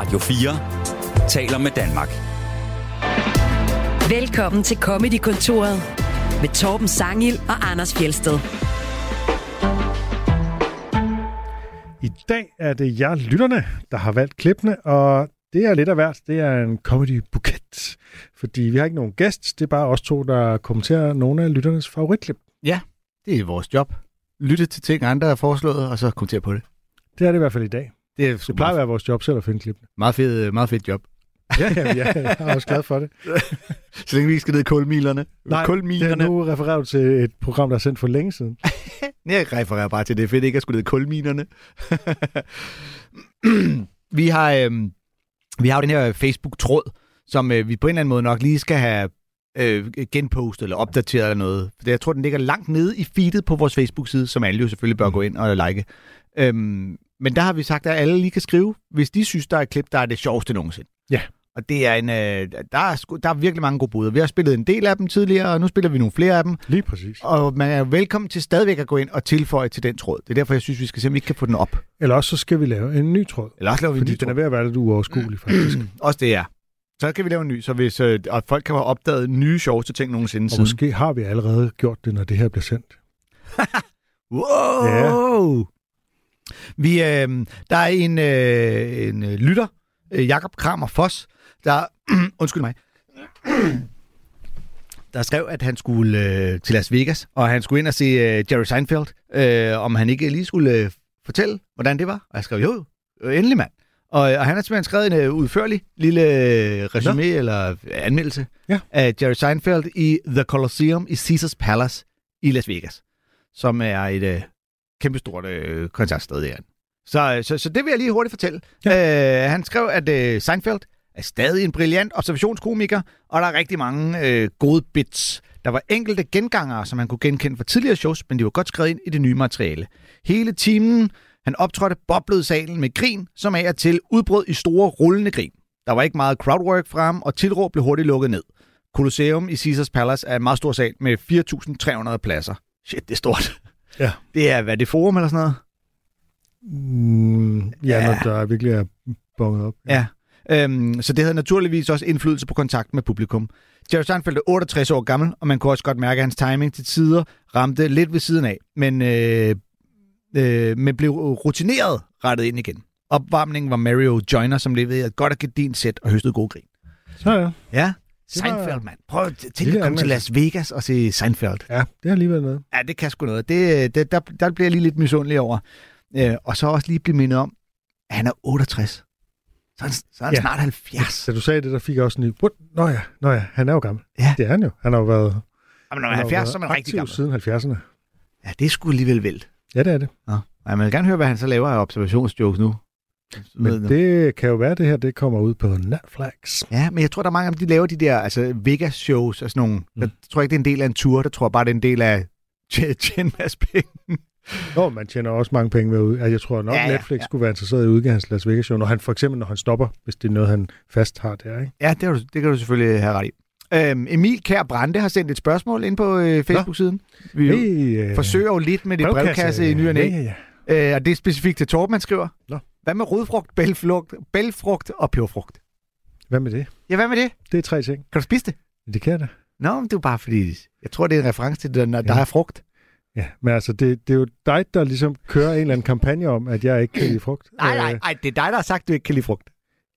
Radio 4 taler med Danmark. Velkommen til Comedy-kontoret med Torben Sangil og Anders Fjelsted. I dag er det jer lytterne, der har valgt klippene, og det er lidt af hvert. Det er en comedy-buket, fordi vi har ikke nogen gæst. Det er bare os to, der kommenterer nogle af lytternes favoritklip. Ja, det er vores job. Lytte til ting, andre har foreslået, og så kommentere på det. Det er det i hvert fald i dag. Det er Det plejer at være vores job selv at finde klippene. meget fedt, meget fedt job. Ja, ja, ja, jeg er også glad for det. Så længe vi ikke skal ned i kulmilerne. Nej, det er kulminerne. nu refererer du til et program, der er sendt for længe siden. Jeg refererer bare til det. Er fedt ikke at skulle ned i kulminerne. vi har øhm, vi har jo den her Facebook-tråd, som øh, vi på en eller anden måde nok lige skal have øh, genpostet eller opdateret eller noget. For jeg tror, den ligger langt nede i feedet på vores Facebook-side, som alle jo selvfølgelig bør gå ind og like. Øhm, men der har vi sagt, at alle lige kan skrive, hvis de synes, der er et klip, der er det sjoveste nogensinde. Ja. Og det er en, øh, der, er, sgu- der er virkelig mange gode bud. Vi har spillet en del af dem tidligere, og nu spiller vi nogle flere af dem. Lige præcis. Og man er velkommen til stadigvæk at gå ind og tilføje til den tråd. Det er derfor, jeg synes, vi skal se, om vi ikke kan få den op. Eller også så skal vi lave en ny tråd. Eller også laver vi en Fordi ny den er tråd. ved at være lidt uoverskuelig, faktisk. Også det er. Så kan vi lave en ny, så hvis øh, og folk kan have opdaget nye sjoveste ting nogensinde Og siden. måske har vi allerede gjort det, når det her bliver sendt. Wow! Vi, øh, der er en, øh, en øh, lytter, øh, Jakob Kramer Foss, der, undskyld mig, der skrev, at han skulle øh, til Las Vegas, og han skulle ind og se øh, Jerry Seinfeld, øh, om han ikke lige skulle øh, fortælle, hvordan det var. Og jeg skrev, jo, jo endelig mand. Og, og han har simpelthen skrevet en øh, udførlig lille øh, resume eller anmeldelse Ja. af Jerry Seinfeld i The Colosseum i Caesars Palace i Las Vegas, som er et øh, kæmpestort øh, koncertsted der. Så, så, så det vil jeg lige hurtigt fortælle. Ja. Øh, han skrev, at øh, Seinfeld er stadig en brilliant observationskomiker, og der er rigtig mange øh, gode bits. Der var enkelte gengangere, som man kunne genkende fra tidligere shows, men de var godt skrevet ind i det nye materiale. Hele timen, han optrådte boblede salen med grin, som af og til udbrød i store rullende grin. Der var ikke meget crowdwork fra ham, og tilråb blev hurtigt lukket ned. Colosseum i Caesars Palace er en meget stor sal med 4.300 pladser. Shit, det er stort. Ja. Det er, hvad det forum eller sådan noget? Mm, ja, Ja. når der virkelig er bonget op. Ja. Øhm, så det havde naturligvis også indflydelse på kontakten med publikum. Jerry Seinfeld er 68 år gammel, og man kunne også godt mærke, at hans timing til tider ramte lidt ved siden af, men, øh, øh, men blev rutineret rettet ind igen. Opvarmningen var Mario Joyner, som leverede et godt og gedint sæt og høstede god grin. Så ja. Ja, Seinfeld, mand. Prøv Lille at komme til. Las Vegas og se Seinfeld. Ja, det har lige været noget. Ja, det kan sgu noget. Det, det, der, der bliver jeg lige lidt misundelig over. Øh, og så også lige blive mindet om, at han er 68. Så er han, så er han Ja. snart 70. Da du sagde det, der fik jeg også en ny... What? Nå ja, nå ja, han er jo gammel. Ja. Det er han jo. Han har jo været, Jamen, når han man er jo 70, været så er man rigtig gammel. siden 70'erne. Ja, det er sgu alligevel vildt. Ja, det er det. Nå. Ja, man vil gerne høre, hvad han så laver af observationsjokes nu. Men det kan jo være, det her det kommer ud på Netflix. Ja, men jeg tror, der er mange af dem, de laver de der altså Vegas-shows og sådan nogle. Mm. Jeg tror ikke, det er en del af en tur. Der tror jeg bare, det er en del af tjene tjene en masse penge. Nå, man tjener også mange penge ved ud. Altså, jeg tror nok, Ja, ja, Netflix ja. skulle være interesseret i at udgive hans Las Vegas show, når han for eksempel, når han stopper, hvis det er noget, han fast har der, ikke? Ja, det, du, det kan du selvfølgelig have ret i. Øhm, Emil Kær Brande har sendt et spørgsmål ind på øh, Facebook-siden. Vi Hey, øh, forsøger jo lidt med det brevkasse i ny og næ. Ja, ja. Øh, og det er specifikt til Torben, han skriver. Nå. Hvad med rødfrugt, bælfrugt, bælfrugt og peberfrugt? Hvad med det? Ja, hvad med det? Det er tre ting. Kan du spise det? Det kan jeg da. Nå, men det er bare fordi, jeg tror, det er en reference til, når der Ja. er frugt. Ja, men altså, det, det er jo dig, der ligesom kører en eller anden kampagne om, at jeg ikke kan lide frugt. Nej, nej, Øh, nej, det er dig, der har sagt, at du ikke kan lide frugt.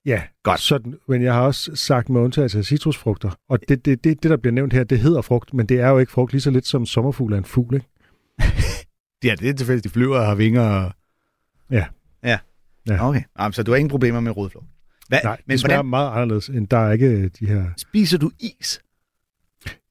Ja, Godt. Sådan, men jeg har også sagt med undtagelse af citrusfrugter. Og det, det, det, det, der bliver nævnt her, det hedder frugt, men det er jo ikke frugt lige så lidt som sommerfugl er en fugl, ikke? Ja, det er tilfældigt, de flyver og har vinger. Og... Ja. Ja. Okay, Jamen, så du har ingen problemer med rødfrugt. Hvad? Nej, men det smager hvordan meget anderledes, end der er ikke de her... spiser du is,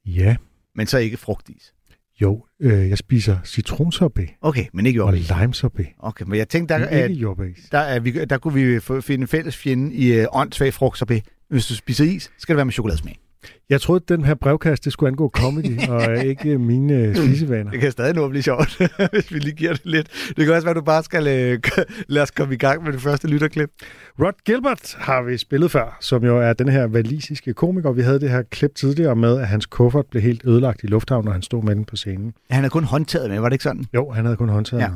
Ja, men så ikke frugtis? jo, øh, jeg spiser citronsorbet Okay, men ikke og jordbær. limesorbet. Okay, men jeg tænkte, der, Men ikke jordbæs. der, er vi, der kunne vi finde en fælles fjende i øh, åndssvag frugtsorbet. Hvis du spiser is, skal det være med chokoladesmag. Jeg troede, at den her brevkast, det skulle angå comedy, og ikke mine øh, spisevaner. Det kan stadig nå at blive sjovt, hvis vi lige giver det lidt. Det kan også være, at du bare skal øh, lade os komme i gang med det første lytterklip. Rod Gilbert har vi spillet før, som jo er den her valisiske komiker. Vi havde det her klip tidligere med, at hans kuffert blev helt ødelagt i lufthavnen, når han stod med den på scenen. Ja, han er kun håndtaget med, var det ikke sådan? Jo, han havde kun håndtaget Ja. ja.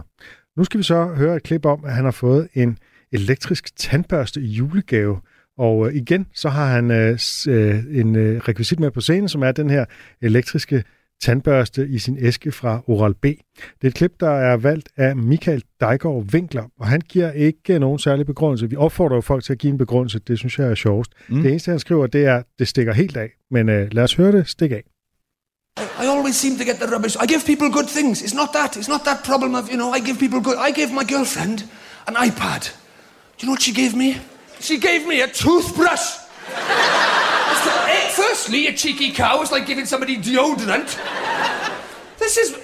Nu skal vi så høre et klip om, at han har fået en elektrisk tandbørste i julegave. Og øh, igen, så har han øh, øh, en øh, rekvisit med på scenen, som er den her elektriske tandbørste i sin æske fra Oral-B. Det er et klip, der er valgt af Michael Dejgaard Winkler, og han giver ikke øh, nogen særlig begrundelse. Vi opfordrer jo folk til at give en begrundelse, det synes jeg er sjovest. Mm. Det eneste, han skriver, det er, det stikker helt af. Men øh, lad os høre det stikke af. I always seem to get the rubbish. I give people good things. It's not that. It's not that problem of, you know, I give people good. I gave my girlfriend an iPad. Do you know what she gave me? She gave me a toothbrush. Eh, Firstly, a cheeky cow is like giving somebody deodorant. This is.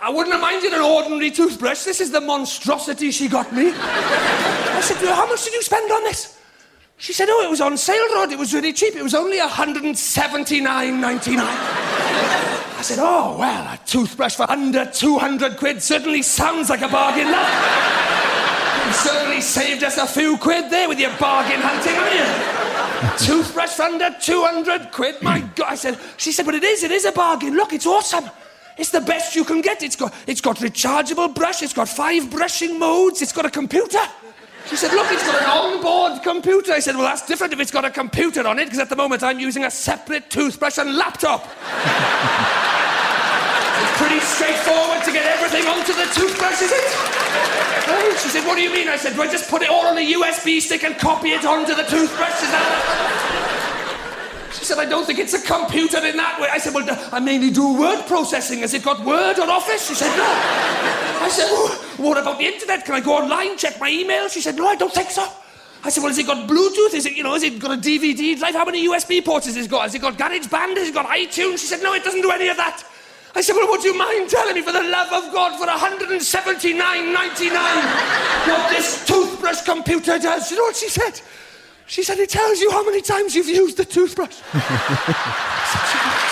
I wouldn't have minded an ordinary toothbrush. This is the monstrosity she got me. I said, to How much did you spend on this? She said, Oh, it was on sale, Rod. It was really cheap. It was only $179.99. I said, Oh, well, a toothbrush for under 200 quid certainly sounds like a bargain. Certainly saved us a few quid there with your bargain hunting, haven't you? Toothbrush under 200 quid? My God. I said, She said, But it is, it is a bargain. Look, it's awesome. It's the best you can get. It's got, it's got rechargeable brush. It's got five brushing modes. It's got a computer. She said, look, it's got an onboard computer. I said, well, that's different if it's got a computer on it, because at the moment I'm using a separate toothbrush and laptop. Pretty straightforward to get everything onto the toothbrush, is it? She said, what do you mean? I said, do I just put it all on a USB stick and copy it onto the toothbrush? Is that... She said, I don't think it's a computer in that way. I said, well, I mainly do word processing. Has it got Word or Office? She said, no. I said, what about the internet? Can I go online, check my email? She said, no, I don't think so. I said, well, has it got Bluetooth? Is it, you know, has it got a DVD drive? How many USB ports has it got? Has it got GarageBand? Has it got iTunes? She said, no, it doesn't do any of that. I said, well, would you mind telling me, for the love of God, for 179.99, what this toothbrush computer does? You know what she said? She said, it tells you how many times you've used the toothbrush.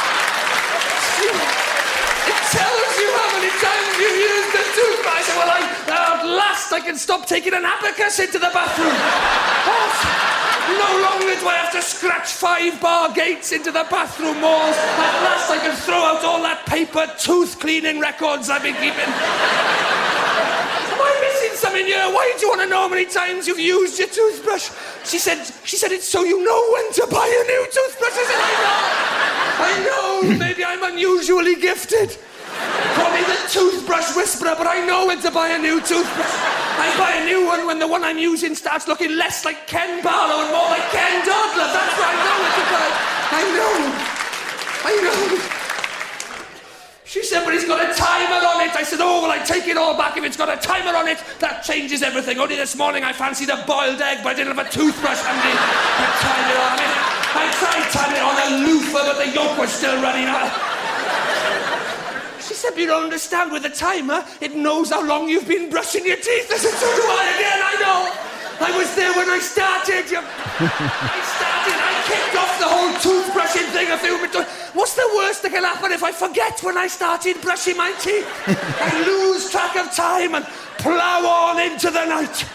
It tells you how many times you've used the toothbrush. I said, well, at last I can stop taking an abacus into the bathroom. No longer do I have to scratch five bar gates into the bathroom walls. At last I can throw out all that paper tooth cleaning records I've been keeping. Am I missing something here? Why do you want to know how many times you've used your toothbrush? She said, she said it's so you know when to buy a new toothbrush. I said, I know. I know. Maybe I'm unusually gifted. Call me the toothbrush whisperer, but I know when to buy a new toothbrush. I buy a new one when the one I'm using starts looking less like Ken Barlow and more like Ken Douglas. That's what I know when to buy. I know. I know. She said, but it's got a timer on it. I said, oh, well, I take it all back. If it's got a timer on it, that changes everything. Only this morning I fancied a boiled egg, but I didn't have a toothbrush handy. I timed it on it. I tried timing it on a loofah, but the yolk was still running out. But you don't understand. With a timer, it knows how long you've been brushing your teeth. This is so I again, I know. I was there when I started. You... I started, I kicked off the whole toothbrushing thing a few minutes. What's the worst that can happen if I forget when I started brushing my teeth? I lose track of time and plough on into the night.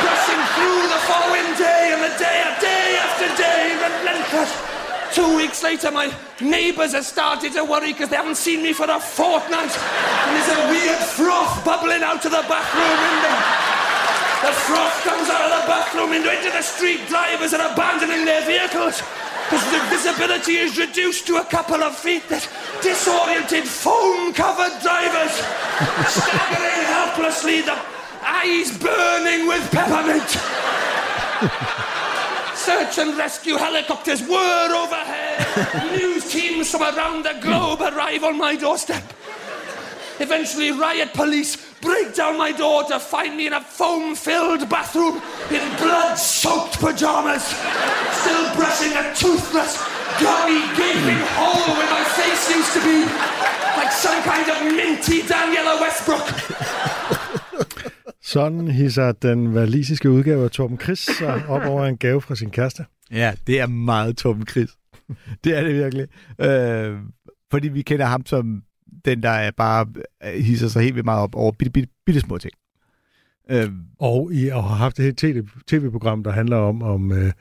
Brushing through the following day and the day, day after day, relentless. Two weeks later, my neighbours have started to worry because they haven't seen me for a fortnight. And there's a weird froth bubbling out of the bathroom window. The froth comes out of the bathroom window into the street. Drivers are abandoning their vehicles because the visibility is reduced to a couple of feet. There's disoriented, foam-covered drivers staggering helplessly, the eyes burning with peppermint. Search and rescue helicopters whir overhead. News teams from around the globe arrive on my doorstep. Eventually, riot police break down my door to find me in a foam filled bathroom in blood soaked pajamas, still brushing a toothless, gummy, gaping hole where my face used to be, like some kind of minty Daniela Westbrook. Sådan hisser den valisiske udgave af Torben Chris sig op over en gave fra sin kæreste. Ja, det er meget Torben Chris. Det er det virkelig. Øh, fordi vi kender ham som den, der er bare øh, hisser sig helt vildt meget op over bitte, bitte, bitte små ting. Øh, Og I har haft det her TV tv-program, der handler om, om, øh,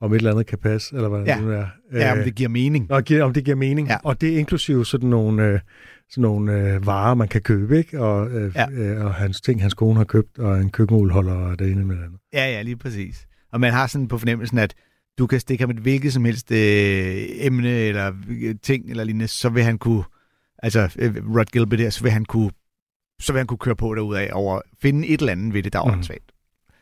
om et eller andet kan passe, eller hvad Ja. det nu er. ja, om Øh, det giver mening. Giver- om det giver mening. Ja. Og det er inklusive sådan nogle, øh, sådan nogle øh, varer, man kan købe, ikke? Og, øh, Ja. øh, og hans ting, hans kone har købt, og en køkkenulholder og det ene med det andet. Ja, ja, lige præcis. Og man har sådan på fornemmelsen, at du kan stikke ham et hvilket som helst øh, emne eller øh, ting eller lignende, så vil han kunne, altså øh, Rod Gilbert der, så vil han kunne, så vil han kunne køre på derudad over finde et eller andet ved det, der er åndssvagt.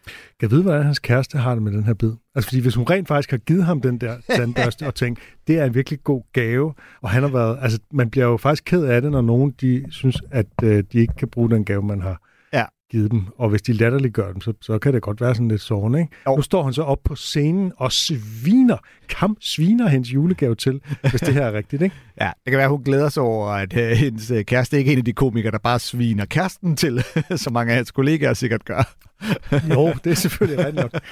Kan jeg vide, hvordan hans kæreste har det med den her bid? Altså, fordi hvis hun rent faktisk har givet ham den der tandbørste og tænkt, det er en virkelig god gave, og han har været, altså, man bliver jo faktisk ked af det, når nogen, de synes, at øh, de ikke kan bruge den gave, man har givet dem. Og hvis de latterliggør dem, så, så kan det godt være sådan lidt sårende, ikke? Jo. Nu står han så op på scenen og sviner, kamp sviner hendes julegave til, hvis det her er rigtigt, ikke? Ja, det kan være, hun glæder sig over, at øh, hendes øh, kæreste ikke er en af de komikere, der bare sviner kæresten til, som mange af hans kollegaer sikkert gør. Jo, det er selvfølgelig rigtigt nok.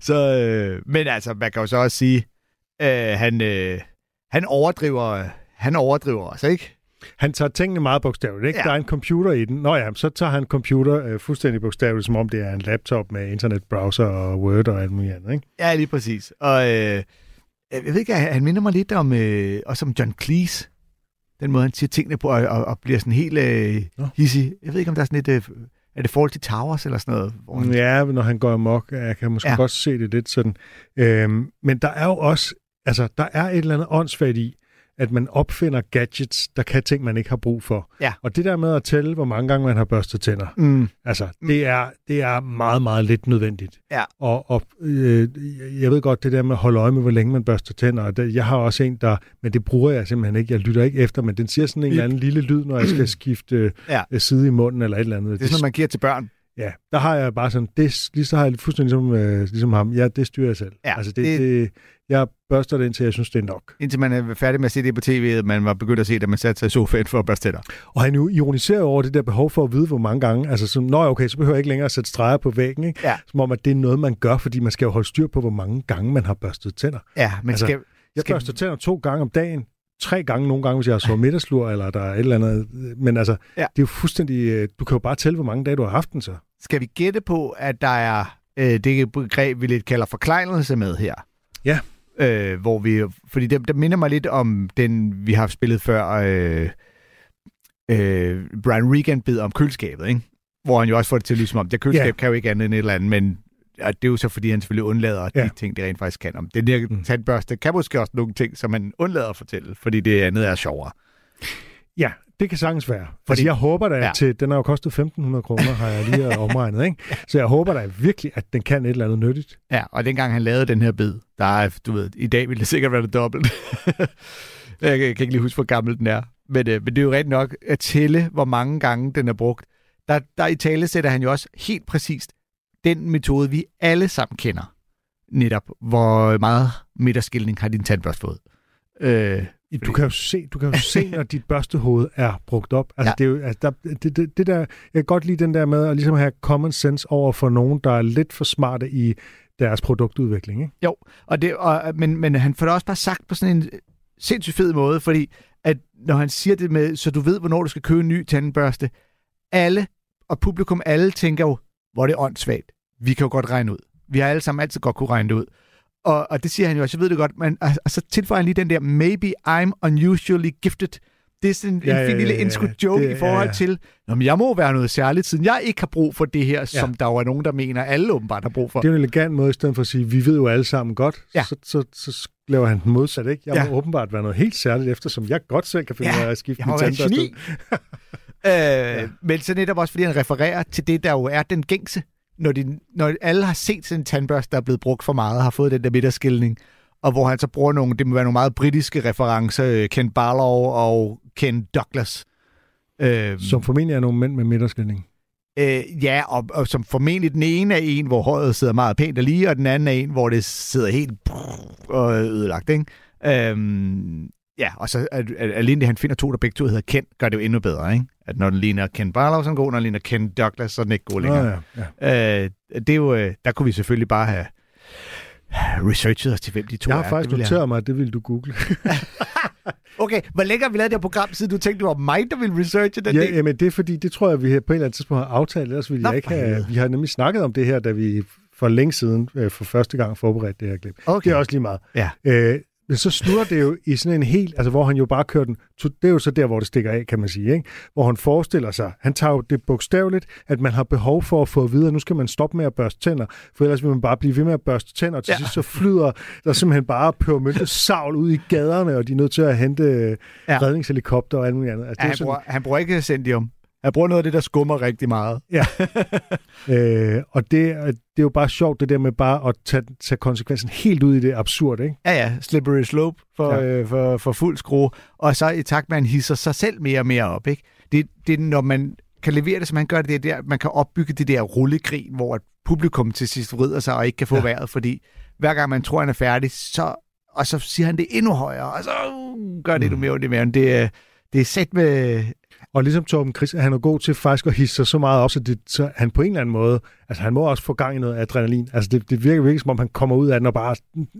Så, øh, men altså, man kan jo så også sige, øh, han, øh, han overdriver, han overdriver os, ikke? Han tager tingene meget bogstaveligt, ikke? Ja. Der er en computer i den. Nå ja, så tager han computer øh, fuldstændig bogstaveligt, som om det er en laptop med internetbrowser og Word og alt muligt andet, ikke? Ja, lige præcis. Og øh, jeg ved ikke, han minder mig lidt om, øh, også om John Cleese. Den måde, han siger tingene på, og, og, og bliver sådan helt øh, hissig. Jeg ved ikke, om der er sådan lidt... Øh, er det forhold til Towers eller sådan noget? Hvor han, Ja, når han går amok, jeg kan måske ja. godt se det lidt sådan. Øhm, men der er jo også, altså der er et eller andet åndssvagt i, at man opfinder gadgets, der kan ting, man ikke har brug for. Ja. Og det der med at tælle, hvor mange gange man har børstet tænder, Mm, altså det er, det er meget, meget lidt nødvendigt. Ja. Og, og øh, jeg ved godt, det der med at holde øje med, hvor længe man børster tænder, og det, jeg har også en, der, men det bruger jeg simpelthen ikke, jeg lytter ikke efter, men den siger sådan en eller anden lille lyd, når jeg skal skifte Ja. ja. side i munden eller et eller andet. det er sådan man giver til børn. Ja, der har jeg bare sådan, det, lige så har jeg fuldstændig ligesom, øh, ligesom ham, ja, det styrer jeg selv. Ja, altså det, det- det... jeg børster det indtil jeg synes, det er nok. Indtil man er færdig med at se det på tv, at man var begyndt at se det, man satte sig i sofaen for at børste tænder. Og han jo ironiserer over det der behov for at vide, hvor mange gange, altså sådan, nå okay, så behøver jeg ikke længere at sætte streger på væggen, ikke? Ja. Som om, at det er noget, man gør, fordi man skal jo holde styr på, hvor mange gange man har børstet tænder. Ja, men Altså, skal, Jeg Skal- børster tænder to gange om dagen, tre gange nogle gange, hvis jeg har så middagslur, eller der er et eller andet. Men altså, Ja. det er jo fuldstændig, øh, du kan jo bare tælle, hvor mange dage du har haft den så. skal vi gætte på, at der er øh, det begreb, vi lidt kalder forklejnelse med her? Ja. Øh, hvor vi, fordi det, det minder mig lidt om den, vi har spillet før, øh, øh, Brian Regan bed om køleskabet, ikke? Hvor han jo også får det til at lyde som om, det køleskab Ja. kan jo ikke andet end et eller andet, men ja, det er jo så, fordi han selvfølgelig undlader ja. Ja. de ting, det rent faktisk kan om. Den der Mm. tandbørste kan måske også nogle ting, som man undlader at fortælle, fordi det andet er sjovere. Ja, det kan sagtens være. Fordi Fordi- altså, jeg håber da Ja. til, den har jo kostet 1.500 kroner, har jeg lige omregnet, ikke? Så jeg håber da virkelig, at den kan et eller andet nyttigt. Ja, og dengang han lavede den her bid, der er, du ved, i dag ville det sikkert være det dobbelt. jeg kan, ikke lige huske, hvor gammel den er. Men, øh, men det er jo rigtigt nok at tælle, hvor mange gange den er brugt. Der, der i tale sætter han jo også helt præcist den metode, vi alle sammen kender. Netop, hvor meget midterskilning har din tandbørste fået. Øh, Du kan jo se, du kan jo se når dit børstehoved er brugt op. Altså, Ja. det, er jo, altså der, det, det, det der, jeg kan godt lide den der med at ligesom have common sense over for nogen, der er lidt for smarte i deres produktudvikling. Ikke? Og det, og, men, men han får det også bare sagt på sådan en sindssygt fed måde, fordi at når han siger det med, så du ved, hvornår du skal købe en ny tandbørste, alle, og publikum alle tænker jo, hvor er det åndssvagt. Vi kan jo godt regne ud. Vi har alle sammen altid godt kunne regne det ud. Og, og det siger han jo også, jeg ved det godt, men og, og så tilføjer han lige den der, maybe I'm unusually gifted. Det er sådan Ja, en ja, fin lille ja, ja. intro joke Det- i forhold ja, ja. til, Nå, men jeg må være noget særligt, siden jeg ikke har brug for det her, ja. som der er nogen, der mener, alle åbenbart har brug for. Det er en elegant måde, i stedet for at sige, vi ved jo alle sammen godt, Ja. så, så, så laver han den modsat. Ikke? Jeg Ja. må åbenbart være noget helt særligt, eftersom jeg godt selv kan finde Ja, ud af at skifte jeg min må være et tandbørste. geni. Øh, ja. Men så netop også, fordi han refererer til det, der jo er den gængse. Når, de, når alle har set sådan en tandbørste, der er blevet brugt for meget, har fået den der midterskilning, og hvor han så bruger nogle, det må være nogle meget britiske referencer, øh, Ken Barlow og Ken Douglas. Øh, Som formentlig er nogle mænd med midterskilning. øh, ja, og, og som formentlig den ene er en, hvor håret sidder meget pænt og lige, og den anden er en, hvor det sidder helt og ødelagt, ikke? Øhm, ja, og så at, at, alene det, han finder to, der begge to hedder Ken, gør det jo endnu bedre, ikke? At når den ligner Ken Barlow, så er den god, når den ligner Ken Douglas, så er den ikke god længere. Nå, ja, ja. Øh, det er jo, øh, der kunne vi selvfølgelig bare have researchet os til, hvem de to Jeg er. har faktisk noteret mig, at det ville du google. Okay, hvor længe har vi lavet det her program, siden du tænkte, det var mig, der ville researche den ja, del? jamen, det er fordi, det tror jeg, vi på et eller andet tidspunkt har aftalt, ellers ville Nå, jeg ikke have... Vi har nemlig snakket om det her, da vi for længe siden øh, for første gang forberedte det her klip. Okay. Det er også lige meget. Ja. Øh, så slutter det jo i sådan en helt, altså hvor han jo bare kører den, det er jo så der, hvor det stikker af, kan man sige, ikke? hvor han forestiller sig, han tager jo det bogstaveligt, at man har behov for at få at vide, at nu skal man stoppe med at børste tænder, for ellers vil man bare blive ved med at børste tænder, og til Ja. sidst så flyder der simpelthen bare pørmynte savl ud i gaderne, og de er nødt til at hente Ja. redningshelikopter og alt muligt andet. Altså, Ja, det han, sådan, bruger, han bruger ikke Sendium. Han bruger noget af det, der skummer rigtig meget. øh, og det, er- det er jo bare sjovt, det der med bare at tage, tage konsekvensen helt ud i det absurd, ikke? Ja, ja. Slippery slope for, ja. Ja. øh, for, for fuld skrue. Og så i takt med, at han hisser sig selv mere og mere op. Ikke? Det, det er, når man kan levere det, som han gør det, det er der, man kan opbygge det der rullegrin, hvor publikum til sidst vrider sig og ikke kan få ja. Ja. vejret, fordi hver gang man tror, han er færdig, så, og så siger han det endnu højere, og så gør det endnu Mm. mere ondt i maven. Det, er- det er sæt med... Og ligesom Torben Chris, han er god til faktisk at hisse sig så meget op, så, det, så han på en eller anden måde, altså han må også få gang i noget adrenalin. Altså det, det virker virkelig, som om han kommer ud af den og bare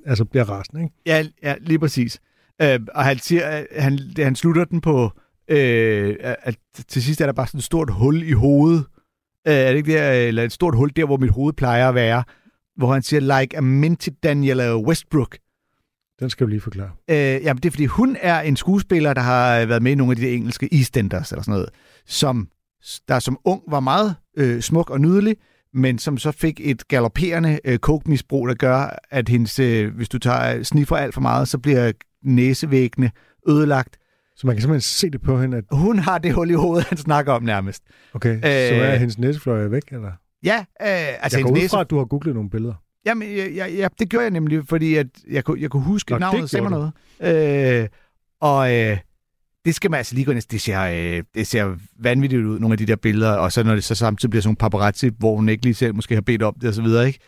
altså, bliver rasende, ikke? Ja, ja lige præcis. Øh, og han siger, han, han slutter den på, øh, at til sidst er der bare sådan et stort hul i hovedet. Øh, er det ikke der, eller et stort hul der, hvor mit hoved plejer at være, hvor han siger, like a minted Daniel Westbrook. Den skal du lige forklare. Øh, jamen, det er, fordi hun er en skuespiller, der har været med i nogle af de engelske EastEnders, eller sådan noget, som, der som ung var meget øh, smuk og nydelig, men som så fik et galopperende øh, coke-misbrug, der gør, at hendes, øh, hvis du tager sniffer alt for meget, så bliver næsevæggene ødelagt. Så man kan simpelthen se det på hende, at Hun har det hul i hovedet, han snakker om nærmest. okay, øh, så er hendes næsefløje væk, eller? Ja, øh, altså Jeg går hendes ud fra, at du har googlet nogle billeder. Jamen, ja, ja, ja, det gjorde jeg nemlig, fordi at jeg, kunne, jeg kunne huske Nå, navnet, sagde mig noget. Øh, og øh, det skal man altså lige gå ind det ser, øh, det ser vanvittigt ud, nogle af de der billeder, og så når det så samtidig bliver sådan nogle paparazzi, hvor hun ikke lige selv måske har bedt om det og så videre, ikke?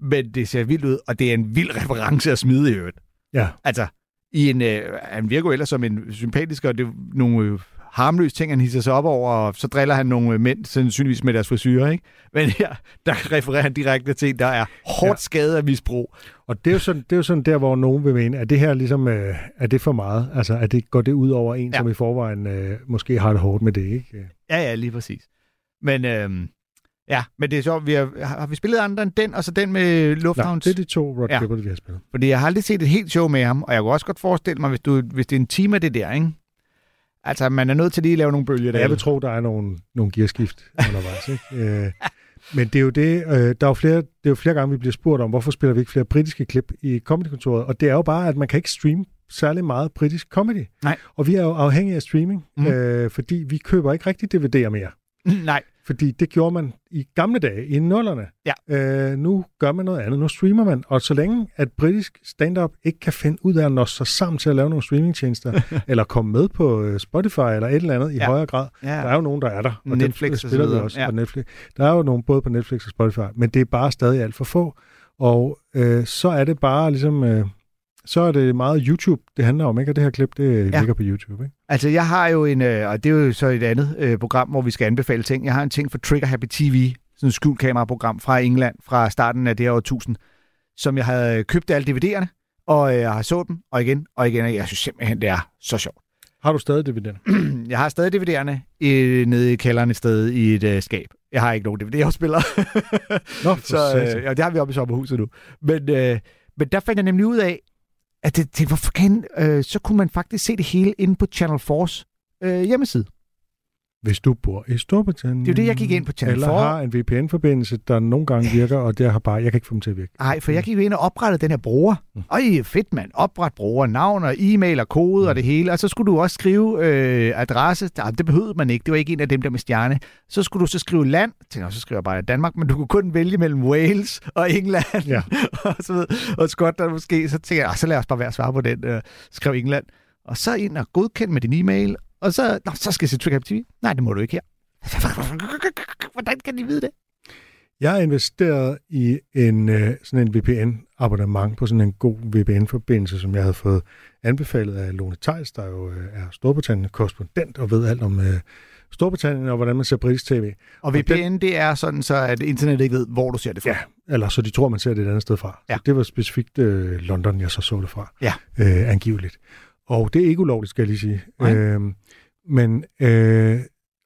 Men det ser vildt ud, og det er en vild reference at smide i øvrigt. Ja, Altså, i en, øh, han virker jo ellers som en sympatisk, og det nogle øh, harmløse ting, han hisser sig op over, og så driller han nogle øh, mænd, sandsynligvis med deres frisyrer, ikke? Men her, der refererer han direkte til der er hårdt skadet af misbrug. og det er, jo sådan, det er jo sådan der, hvor nogen vil mene, at det her ligesom, øh, er det for meget? Altså, at det går det ud over en, Ja. som i forvejen øh, måske har det hårdt med det, ikke? Ja, ja, lige præcis. Men, øhm, ja, men det er sjovt, vi har, har vi spillet andre end den, og så den med Lufthavns? det er de to Rod Ja. ja. vi har spillet. Fordi jeg har aldrig set et helt show med ham, og jeg kunne også godt forestille mig, hvis, du, hvis det er en time af det der, ikke? Altså, man er nødt til lige at lave nogle bølger der. Jeg vil tro, der er nogle, nogle gearskift undervejs. Ikke? Øh, men det er jo det, øh, der er jo flere, det er jo flere gange, vi bliver spurgt om, hvorfor spiller vi ikke flere britiske klip i comedykontoret? Og det er jo bare, at man kan ikke streame særlig meget britisk comedy. Nej. Og vi er jo afhængige af streaming, Mm. mm. øh, fordi vi køber ikke rigtig DVD'er mere. Nej, Fordi det gjorde man i gamle dage, i nullerne. Ja. Øh, nu gør man noget andet. Nu streamer man. Og så længe at britisk stand-up ikke kan finde ud af at nå sig sammen til at lave nogle streamingtjenester, eller komme med på øh, Spotify eller et eller andet i Ja. højere grad, ja. der er jo nogen, der er der. Og Netflix dem og spiller vi videre. også Ja. på Netflix. Der er jo nogen både på Netflix og Spotify, men det er bare stadig alt for få. Og øh, så er det bare ligesom... Øh, så er det meget YouTube, det handler om, ikke? Og det her klip, det Ja. ligger på YouTube, ikke? Altså, jeg har jo en, øh, og det er jo så et andet øh, program, hvor vi skal anbefale ting. Jeg har en ting for Trigger Happy TV, sådan et skjult kameraprogram fra England, fra starten af det her årtusind, som jeg havde købt alle DVD'erne, og øh, jeg har så dem, og igen, og igen, og jeg synes simpelthen, det er så sjovt. Har du stadig den? Jeg har stadig DVD'erne øh, nede i kælderen et sted i et øh, skab. Jeg har ikke nogen DVD-afspiller. Nå, for så øh, ja, det har vi oppe i sommerhuset nu. Men, øh, men der fandt jeg nemlig ud af, at det, det hvorfor kan, øh, så kunne man faktisk se det hele inde på Channel 4's øh, hjemmeside. Hvis du bor i Storbritannien. Det er jo det, jeg gik ind på Channel Eller 4. har en VPN-forbindelse, der nogle gange virker, og det har bare, jeg kan ikke få dem til at virke. Nej, for jeg gik jo ind og oprettede den her bruger. Mm. Øj, fedt mand. Opret bruger, navn og e-mail og kode og det hele. Og så skulle du også skrive øh, adresse. Nej, det behøvede man ikke. Det var ikke en af dem der med stjerne. Så skulle du så skrive land. Jeg tænkte, "Nå, så skriver jeg bare Danmark, men du kunne kun vælge mellem Wales og England. Ja. og, så videre. og Skotland måske. Så tænkte jeg, "Ah, så lad os bare være at svare på den. Øh, skrev England. Og så ind og godkend med din e-mail. Og så, Nå, så skal jeg se Trigger TV. Nej, det må du ikke her. Hvordan kan de vide det? Jeg har investeret i en, øh, sådan en VPN-abonnement på sådan en god VPN-forbindelse, som jeg havde fået anbefalet af Lone Theis, der jo øh, er Storbritannien-korrespondent og ved alt om øh, Storbritannien og hvordan man ser britisk tv. Og VPN, det er sådan så, at internettet ikke ved, hvor du ser det fra. Ja, eller så de tror, man ser det et andet sted fra. Ja. Så det var specifikt øh, London, jeg så så det fra. Ja. Øh, angiveligt. Og det er ikke ulovligt, skal jeg lige sige. Nej. Øhm, men, øh,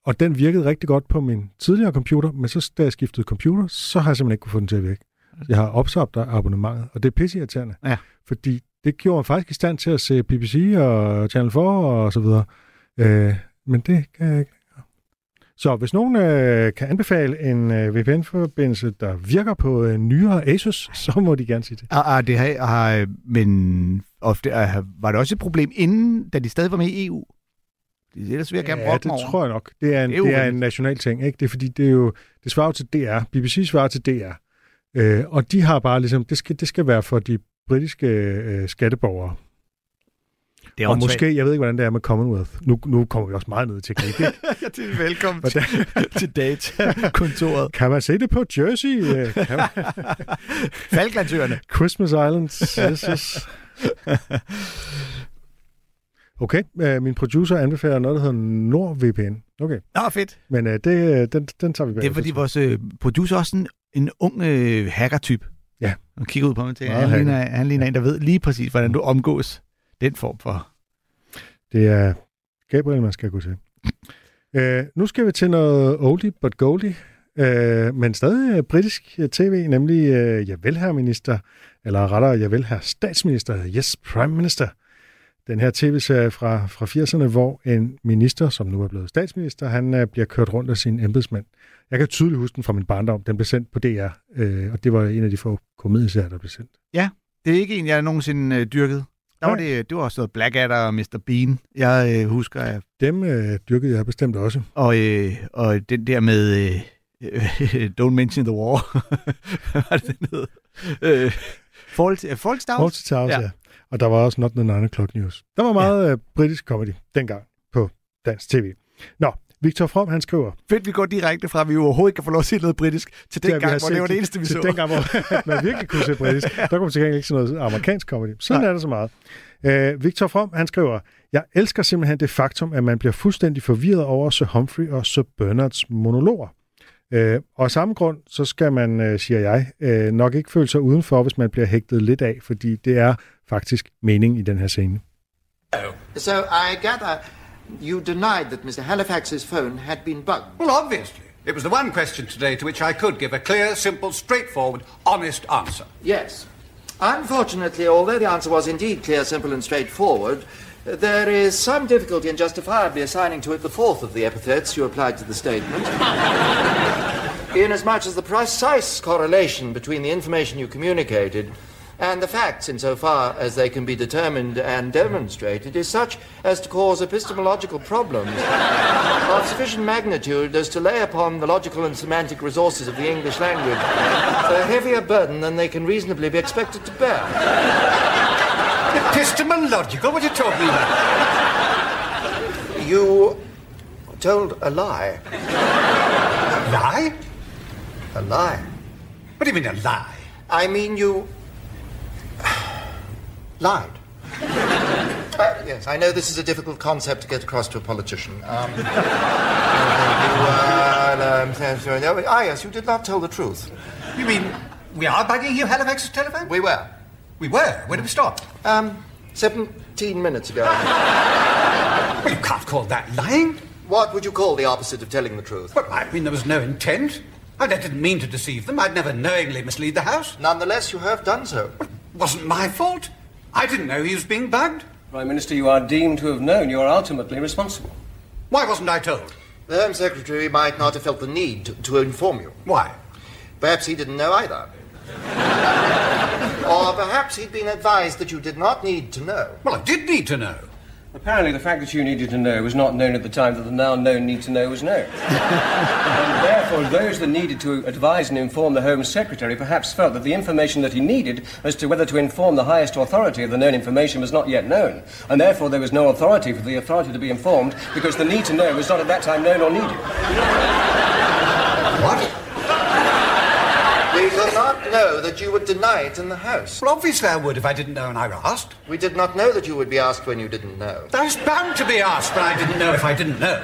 og den virkede rigtig godt på min tidligere computer, men så da jeg skiftede computer, så har jeg simpelthen ikke kunne få den til at virke. Jeg har opsagt abonnementet, og det er pisseirriterende. Ja. Fordi det gjorde mig faktisk i stand til at se BBC og Channel 4 og så videre. Øh, men det kan jeg ikke. Så hvis nogen øh, kan anbefale en øh, VPN-forbindelse, der virker på øh, nyere Asus, så må de gerne sige det. Ah, ah, det har, har, men ofte var det også et problem inden, da de stadig var med i EU? Ellers vil jeg gerne Ja, det over. tror jeg nok. Det er en, Det det er er, det er en national ting, ikke? Det er fordi, det er jo, det svarer jo til DR. BBC svarer til DR. Øh, og de har bare ligesom, det skal, det skal være for de britiske øh, skatteborgere. Det er Og måske, jeg ved ikke, hvordan det er med Commonwealth. Nu, nu kommer vi også meget ned i teknik, ikke? Ja, det er velkommen Hvordan- til, til datakontoret. Kan man se det på Jersey? Øh, Kan man? Falklandsøerne. Christmas Islands. Yes, yes. Okay, øh, min producer anbefaler noget, der hedder NordVPN. Okay, Nå, fedt. men øh, det, øh, den, den tager vi bag. Det er fordi vores øh, producer er også en, en ung øh, hacker-type. Ja. Og kigger ud på mig til, han ligner, han ligner en, der ved lige præcis, hvordan du omgås den form for... Det er Gabriel, man skal gå til. Øh, nu skal vi til noget oldie but goldie, øh, men stadig øh, britisk øh, tv, nemlig øh, Javel herr minister, eller rettere Javel herr statsminister, Yes Prime Minister. Den her tv-serie fra, fra 80'erne, hvor en minister, som nu er blevet statsminister, han øh, bliver kørt rundt af sine embedsmænd. Jeg kan tydeligt huske den fra min barndom. Den blev sendt på DR, øh, og det var en af de få komedieserier, der blev sendt. Det er ikke en, jeg nogensinde øh, dyrket. Der var det, det var også noget Blackadder og Mr. Bean, jeg øh, husker. af. Dem øh, dyrkede jeg bestemt også. Og, øh, og den der med øh, Don't Mention the War. Hvad det, den hed? Øh, Stars? Fawlty Towers, Ja. ja. ja. Og der var også Not the 9 O'Clock News. Der var meget ja. uh, britisk comedy dengang på dansk tv. Nå, Victor From, han skriver... Fedt, vi går direkte fra, at vi overhovedet ikke kan få lov at se noget britisk, til den vi gang, hvor det var det eneste, vi til så. Den gang, hvor man virkelig kunne se britisk. Der kunne man til gengæld ikke se noget amerikansk comedy. Sådan Nej. er det så meget. Uh, Victor From, han skriver... Jeg elsker simpelthen det faktum, at man bliver fuldstændig forvirret over Sir Humphrey og Sir Bernards monologer. Øh, og af samme grund, så skal man, øh, siger jeg, øh, nok ikke føle sig udenfor, hvis man bliver hægtet lidt af, fordi det er faktisk mening i den her scene. So I gather you denied that Mr. Halifax's phone had been bugged. Well, obviously. It was the one question today to which I could give a clear, simple, straightforward, honest answer. Yes. Unfortunately, although the answer was indeed clear, simple, and straightforward, there is some difficulty in justifiably assigning to it the fourth of the epithets you applied to the statement. Inasmuch as the precise correlation between the information you communicated and the facts, insofar as they can be determined and demonstrated, is such as to cause epistemological problems of sufficient magnitude as to lay upon the logical and semantic resources of the English language a heavier burden than they can reasonably be expected to bear. Epistemological? What are you talking about? You told a lie. Lie? A lie. What do you mean, a lie? I mean, you lied. Uh, yes, I know this is a difficult concept to get across to a politician. Um, you, uh, no, ah, yes, you did not tell the truth. You mean we are bugging you, Halifax's telephone? We were. We were. Where did we stop? Um, 17 minutes ago. Well, you can't call that lying. what would you call the opposite of telling the truth? Well, I mean, there was no intent. I didn't mean to deceive them. I'd never knowingly mislead the house. Nonetheless, you have done so. wasn't my fault. I didn't know he was being bugged. Prime Minister, you are deemed to have known. You are ultimately responsible. Why wasn't I told? The Home Secretary might not have felt the need to, to inform you. Why? Perhaps he didn't know either. or perhaps he'd been advised that you did not need to know. Well, I did need to know. Apparently, the fact that you needed to know was not known at the time that the now known need to know was known. and therefore, those that needed to advise and inform the Home Secretary perhaps felt that the information that he needed as to whether to inform the highest authority of the known information was not yet known. And therefore, there was no authority for the authority to be informed because the need to know was not at that time known or needed. What? Did not know that you would deny it in the House. Well, obviously I would if I didn't know and I were asked. We did not know that you would be asked when you didn't know. I was bound to be asked, but I didn't know if I didn't know.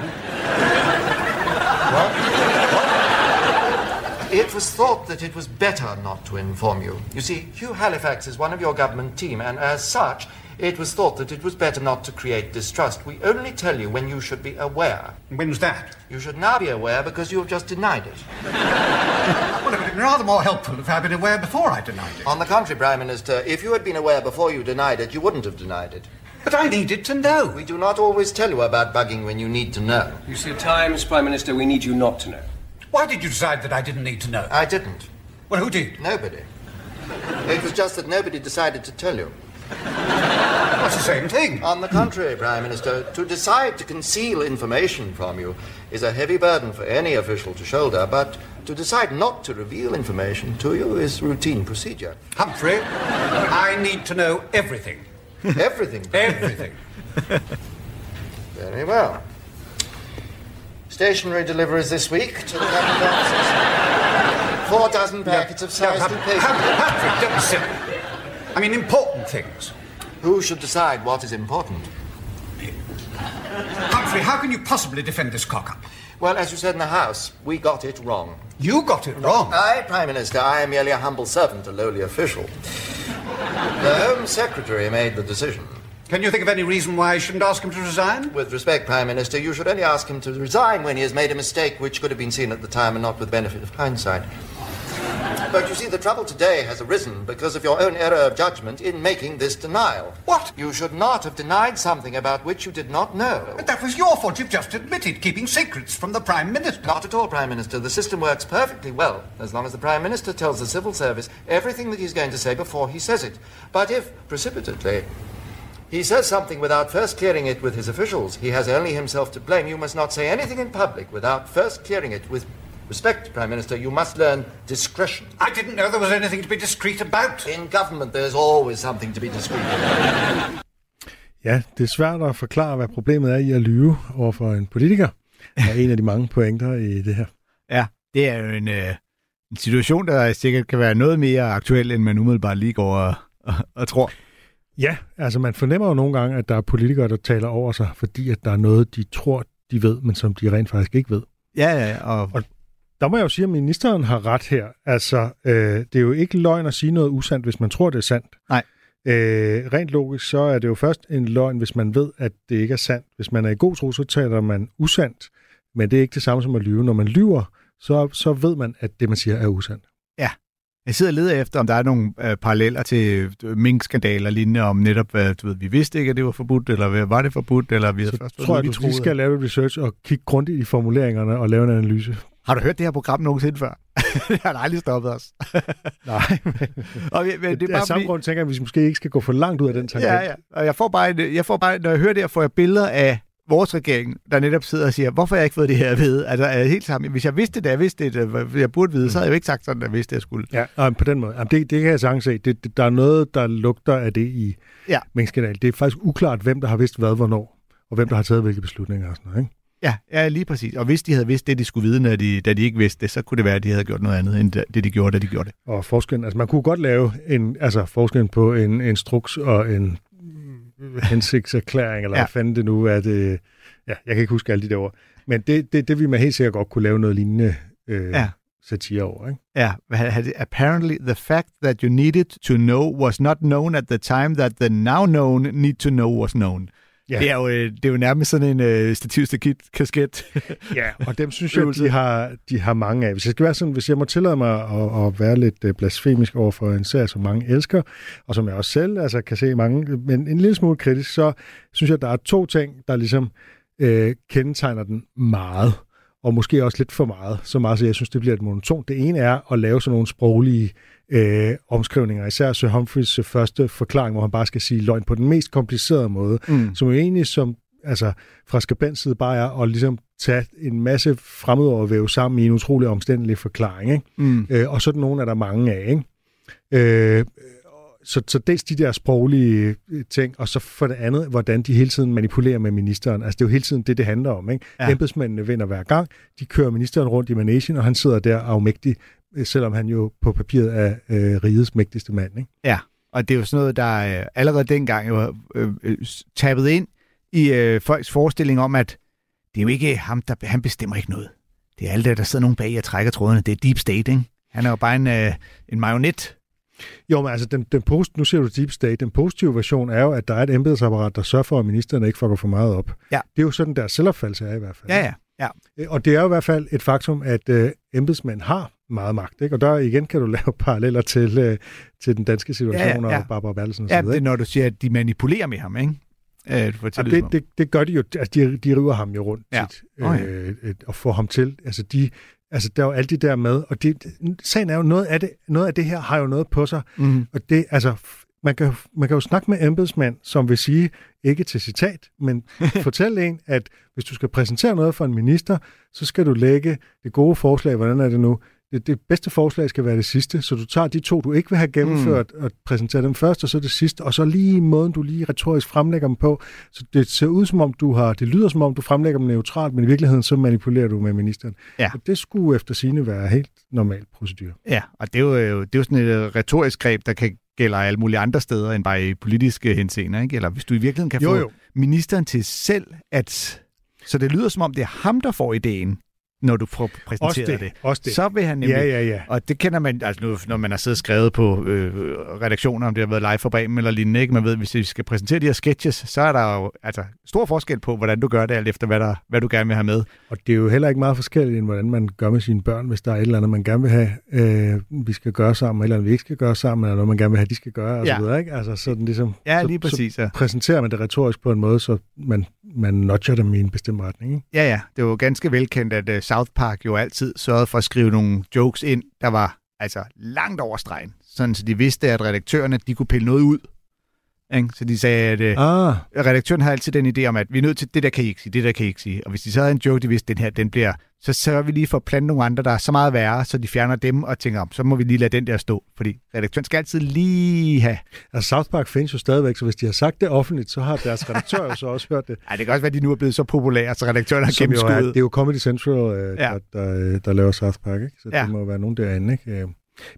It was thought that it was better not to inform you. You see, Hugh Halifax is one of your government team, and as such, it was thought that it was better not to create distrust. We only tell you when you should be aware. When's that? You should now be aware because you have just denied it. Well, been rather more helpful if I'd been aware before I denied it. On the contrary, Prime Minister, if you had been aware before you denied it, you wouldn't have denied it. But I needed to know. We do not always tell you about bugging when you need to know. You see, at times, Prime Minister, we need you not to know. Why did you decide that I didn't need to know? I didn't. Well, who did? Nobody. It was just that nobody decided to tell you. That's the same thing. On the contrary, Prime Minister, to decide to conceal information from you is a heavy burden for any official to shoulder, but to decide not to reveal information to you is routine procedure. Humphrey, I need to know everything. Everything. Everything. Very well. Stationery deliveries this week to the cabinet offices. Four dozen packets of Now, sized Hum- paper. Hum- Humphrey, don't be silly. I mean, important things. Who should decide what is important? Humphrey, how can you possibly defend this cock-up? Well, as you said in the House, we got it wrong. You got it wrong. I, Prime Minister, I am merely a humble servant, a lowly official. The Home Secretary made the decision. Can you think of any reason why I shouldn't ask him to resign? With respect, Prime Minister, you should only ask him to resign when he has made a mistake which could have been seen at the time and not with benefit of hindsight. But you see, the trouble today has arisen because of your own error of judgment in making this denial. What? You should not have denied something about which you did not know. But that was your fault. You've just admitted keeping secrets from the Prime Minister. Not at all, Prime Minister. The system works perfectly well as long as the Prime Minister tells the civil service everything that he's going to say before he says it. But if, precipitately, he says something without first clearing it with his officials, he has only himself to blame. You must not say anything in public without first clearing it with respect, Prime Minister. You must learn discretion. I didn't know there was anything to be discreet about. In government, there's always something to be discreet about. Ja, det er svært at forklare, hvad problemet er i at lyve over for en politiker. er en af de mange pointer i det her. Ja, det er jo en, øh, en situation, der sikkert kan være noget mere aktuel, end man umiddelbart lige går og, og, og tror. Ja, altså man fornemmer jo nogle gange, at der er politikere, der taler over sig, fordi at der er noget, de tror, de ved, men som de rent faktisk ikke ved. Ja, ja, og, Og der må jeg jo sige, at ministeren har ret her. Altså, øh, det er jo ikke løgn at sige noget usandt, hvis man tror, det er sandt. Nej. Øh, rent logisk, så er det jo først en løgn, hvis man ved, at det ikke er sandt. Hvis man er i god tro, så taler man usandt. Men det er ikke det samme som at lyve. Når man lyver, så, så ved man, at det, man siger, er usandt. Jeg sidder og leder efter, om der er nogle øh, paralleller til øh, mink-skandaler lignende om netop, øh, du ved, vi vidste ikke, at det var forbudt, eller hvad var det forbudt, eller vi havde Så først tror jeg, vi lige skal lave et research og kigge grundigt i formuleringerne og lave en analyse. Har du hørt det her program nogensinde før? det har aldrig stoppet os. Nej, og, men, det er af samme grund tænker jeg, at vi måske ikke skal gå for langt ud af den tangent. Ja, ja. Og jeg får bare, en- jeg får bare, når jeg hører det her, får jeg billeder af vores regering, der netop sidder og siger, hvorfor har jeg ikke fået det her at vide? Altså, er helt sammen. Hvis jeg vidste det, jeg vidste det, jeg burde vide, så havde jeg jo ikke sagt sådan, at jeg vidste, at jeg skulle. Ja, og på den måde. Jamen, det, det kan jeg sagtens se. Det, det, der er noget, der lugter af det i Ja. minkskandalen. Det er faktisk uklart, hvem der har vidst hvad, hvornår, og hvem der har taget hvilke beslutninger og sådan noget. Ikke? Ja, ja, lige præcis. Og hvis de havde vidst det, de skulle vide, når de, da de ikke vidste det, så kunne det være, at de havde gjort noget andet, end det, de gjorde, da de gjorde det. Og forskellen, altså man kunne godt lave en, altså forskellen på en instruks og en hensigtserklæring, eller Ja. hvad fanden det nu er. Det, ja, jeg kan ikke huske alle de der ord. Men det, det, det vil man helt sikkert godt kunne lave noget lignende øh, Ja. satire over. Ikke? Ja, apparently the fact that you needed to know was not known at the time that the now known need to know was known. Ja. Det, er jo, øh, det er jo nærmest sådan en uh, stativstakit-kasket. Ja, og dem synes jeg, de har, de har mange af. Hvis jeg, skal være sådan, hvis jeg må tillade mig at, at være lidt øh, blasfemisk over for en serie, som mange elsker, og som jeg også selv altså, kan se mange, men en lille smule kritisk, så synes jeg, der er to ting, der ligesom øh, kendetegner den meget, og måske også lidt for meget, så meget, så jeg synes, det bliver et monotont. Det ene er at lave sådan nogle sproglige øh, omskrivninger, især Sir Humphreys øh, første forklaring, hvor han bare skal sige løgn på den mest komplicerede måde, Mm. som jo egentlig som, altså, fra Skabens side bare er at ligesom tage en masse fremmedord og væve sammen i en utrolig omstændelig forklaring. Ikke? Mm. Øh, og sådan nogle er der mange af. Ikke? Øh, så, så dels de der sproglige øh, ting, og så for det andet, hvordan de hele tiden manipulerer med ministeren. Altså det er jo hele tiden det, det handler om. Ikke? Ja. Embedsmændene vinder hver gang. De kører ministeren rundt i managen, og han sidder der afmægtig, øh, selvom han jo på papiret er øh, rigets mægtigste mand. Ikke? Ja, og det er jo sådan noget, der øh, allerede dengang jo øh, øh, tabet ind i øh, folks forestilling om, at det er jo ikke ham, der han bestemmer ikke noget. Det er alle der, der sidder nogen bag og trækker trådene. Det er deep state, ikke? Han er jo bare en, øh, en marionet. Jo, men altså, den, den post, nu ser du deep state, den positive version er jo, at der er et embedsapparat, der sørger for, at ministeren ikke fucker for meget op. Ja. Det er jo sådan, der selvopfattelse er i hvert fald. Ja, ja. ja. Øh, Og det er jo i hvert fald et faktum, at øh, embedsmænd har meget magt. Ikke? Og der igen kan du lave paralleller til, øh, til den danske situation Ja, ja, ja. og Barbara Bertelsen og Ja, så videre. det er når du siger, at de manipulerer med ham, ikke? Øh, til det, det, det gør de jo, altså de, de river ham jo rundt Ja. tit, Åh, ja. øh, øh, og får ham til. Altså, de, altså der er jo alle de der med, og det, sagen er jo, noget af, det, noget af det her har jo noget på sig, mm. og det, altså, man kan, man kan jo snakke med embedsmænd, som vil sige, ikke til citat, men fortælle en, at hvis du skal præsentere noget for en minister, så skal du lægge det gode forslag, hvordan er det nu, det, det bedste forslag skal være det sidste, så du tager de to, du ikke vil have gennemført, mm. og præsenterer dem først, og så det sidste, og så lige måden, du lige retorisk fremlægger dem på. Så det ser ud som om, du har, det lyder som om, du fremlægger dem neutralt, men i virkeligheden, så manipulerer du med ministeren. Ja. Og det skulle efter sine være helt normal procedur. Ja, og det er jo, det er jo sådan et øh, retorisk greb, der kan gælde alle mulige andre steder end bare i politiske henseender, ikke? Eller hvis du i virkeligheden kan Jo, få jo. ministeren til selv at... Så det lyder som om, det er ham, der får ideen, når du får præsenteret Også det, det. også det. Så vil han nemlig... Ja, ja, ja. Og det kender man, altså nu, når man har siddet og skrevet på øh, redaktioner, om det har været live for Bremen eller lignende, ikke? Man ved, hvis vi skal præsentere de her sketches, så er der jo altså, stor forskel på, hvordan du gør det, alt efter hvad, der, hvad du gerne vil have med. Og det er jo heller ikke meget forskelligt, end hvordan man gør med sine børn, hvis der er et eller andet, man gerne vil have, øh, vi skal gøre sammen, eller andet, vi ikke skal gøre sammen, eller noget, man gerne vil have, de skal gøre, og Ja. så videre, ikke? Altså sådan ligesom, Ja, så, lige præcis, ja. Så præsenterer man det retorisk på en måde, så man, man nudger dem i en bestemt retning, ikke? Ja, ja. Det var jo ganske velkendt, at uh, South Park jo altid sørgede for at skrive nogle jokes ind, der var altså langt over stregen. Sådan, så de vidste, at redaktørerne de kunne pille noget ud. Ikke? Så de sagde, at uh, Ah, redaktøren har altid den idé om, at vi er nødt til, det der kan I ikke sige, det der kan I ikke sige. Og hvis de så havde en joke, de vidste, den her, den bliver, så sørger vi lige for at plante nogle andre, der er så meget værre, så de fjerner dem og tænker, om, så må vi lige lade den der stå. Fordi redaktøren skal altid lige have... altså South Park findes jo stadigvæk, så hvis de har sagt det offentligt, så har deres redaktør jo så også hørt det. Ej, det kan også være, at de nu er blevet så populære, så redaktøren har gennemskuddet. det er jo Comedy Central, øh, Ja. ja. der, der, der laver South Park, ikke? Så Ja. det må være nogen derinde, ikke?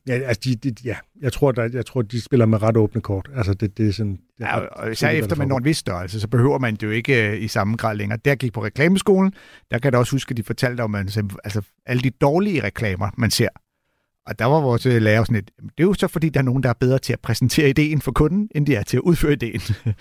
Ja, altså de, de, ja, jeg tror, der, jeg tror, de spiller med ret åbne kort. Altså, det, det er sådan... Det er Ja, og især efter man når en vis størrelse, så behøver man det jo ikke øh, i samme grad længere. Der gik på reklameskolen, der kan jeg da også huske, at de fortalte om altså, altså, alle de dårlige reklamer, man ser. Og der var vores øh, lærer sådan et, det er jo så fordi, der er nogen, der er bedre til at præsentere ideen for kunden, end de er til at udføre ideen.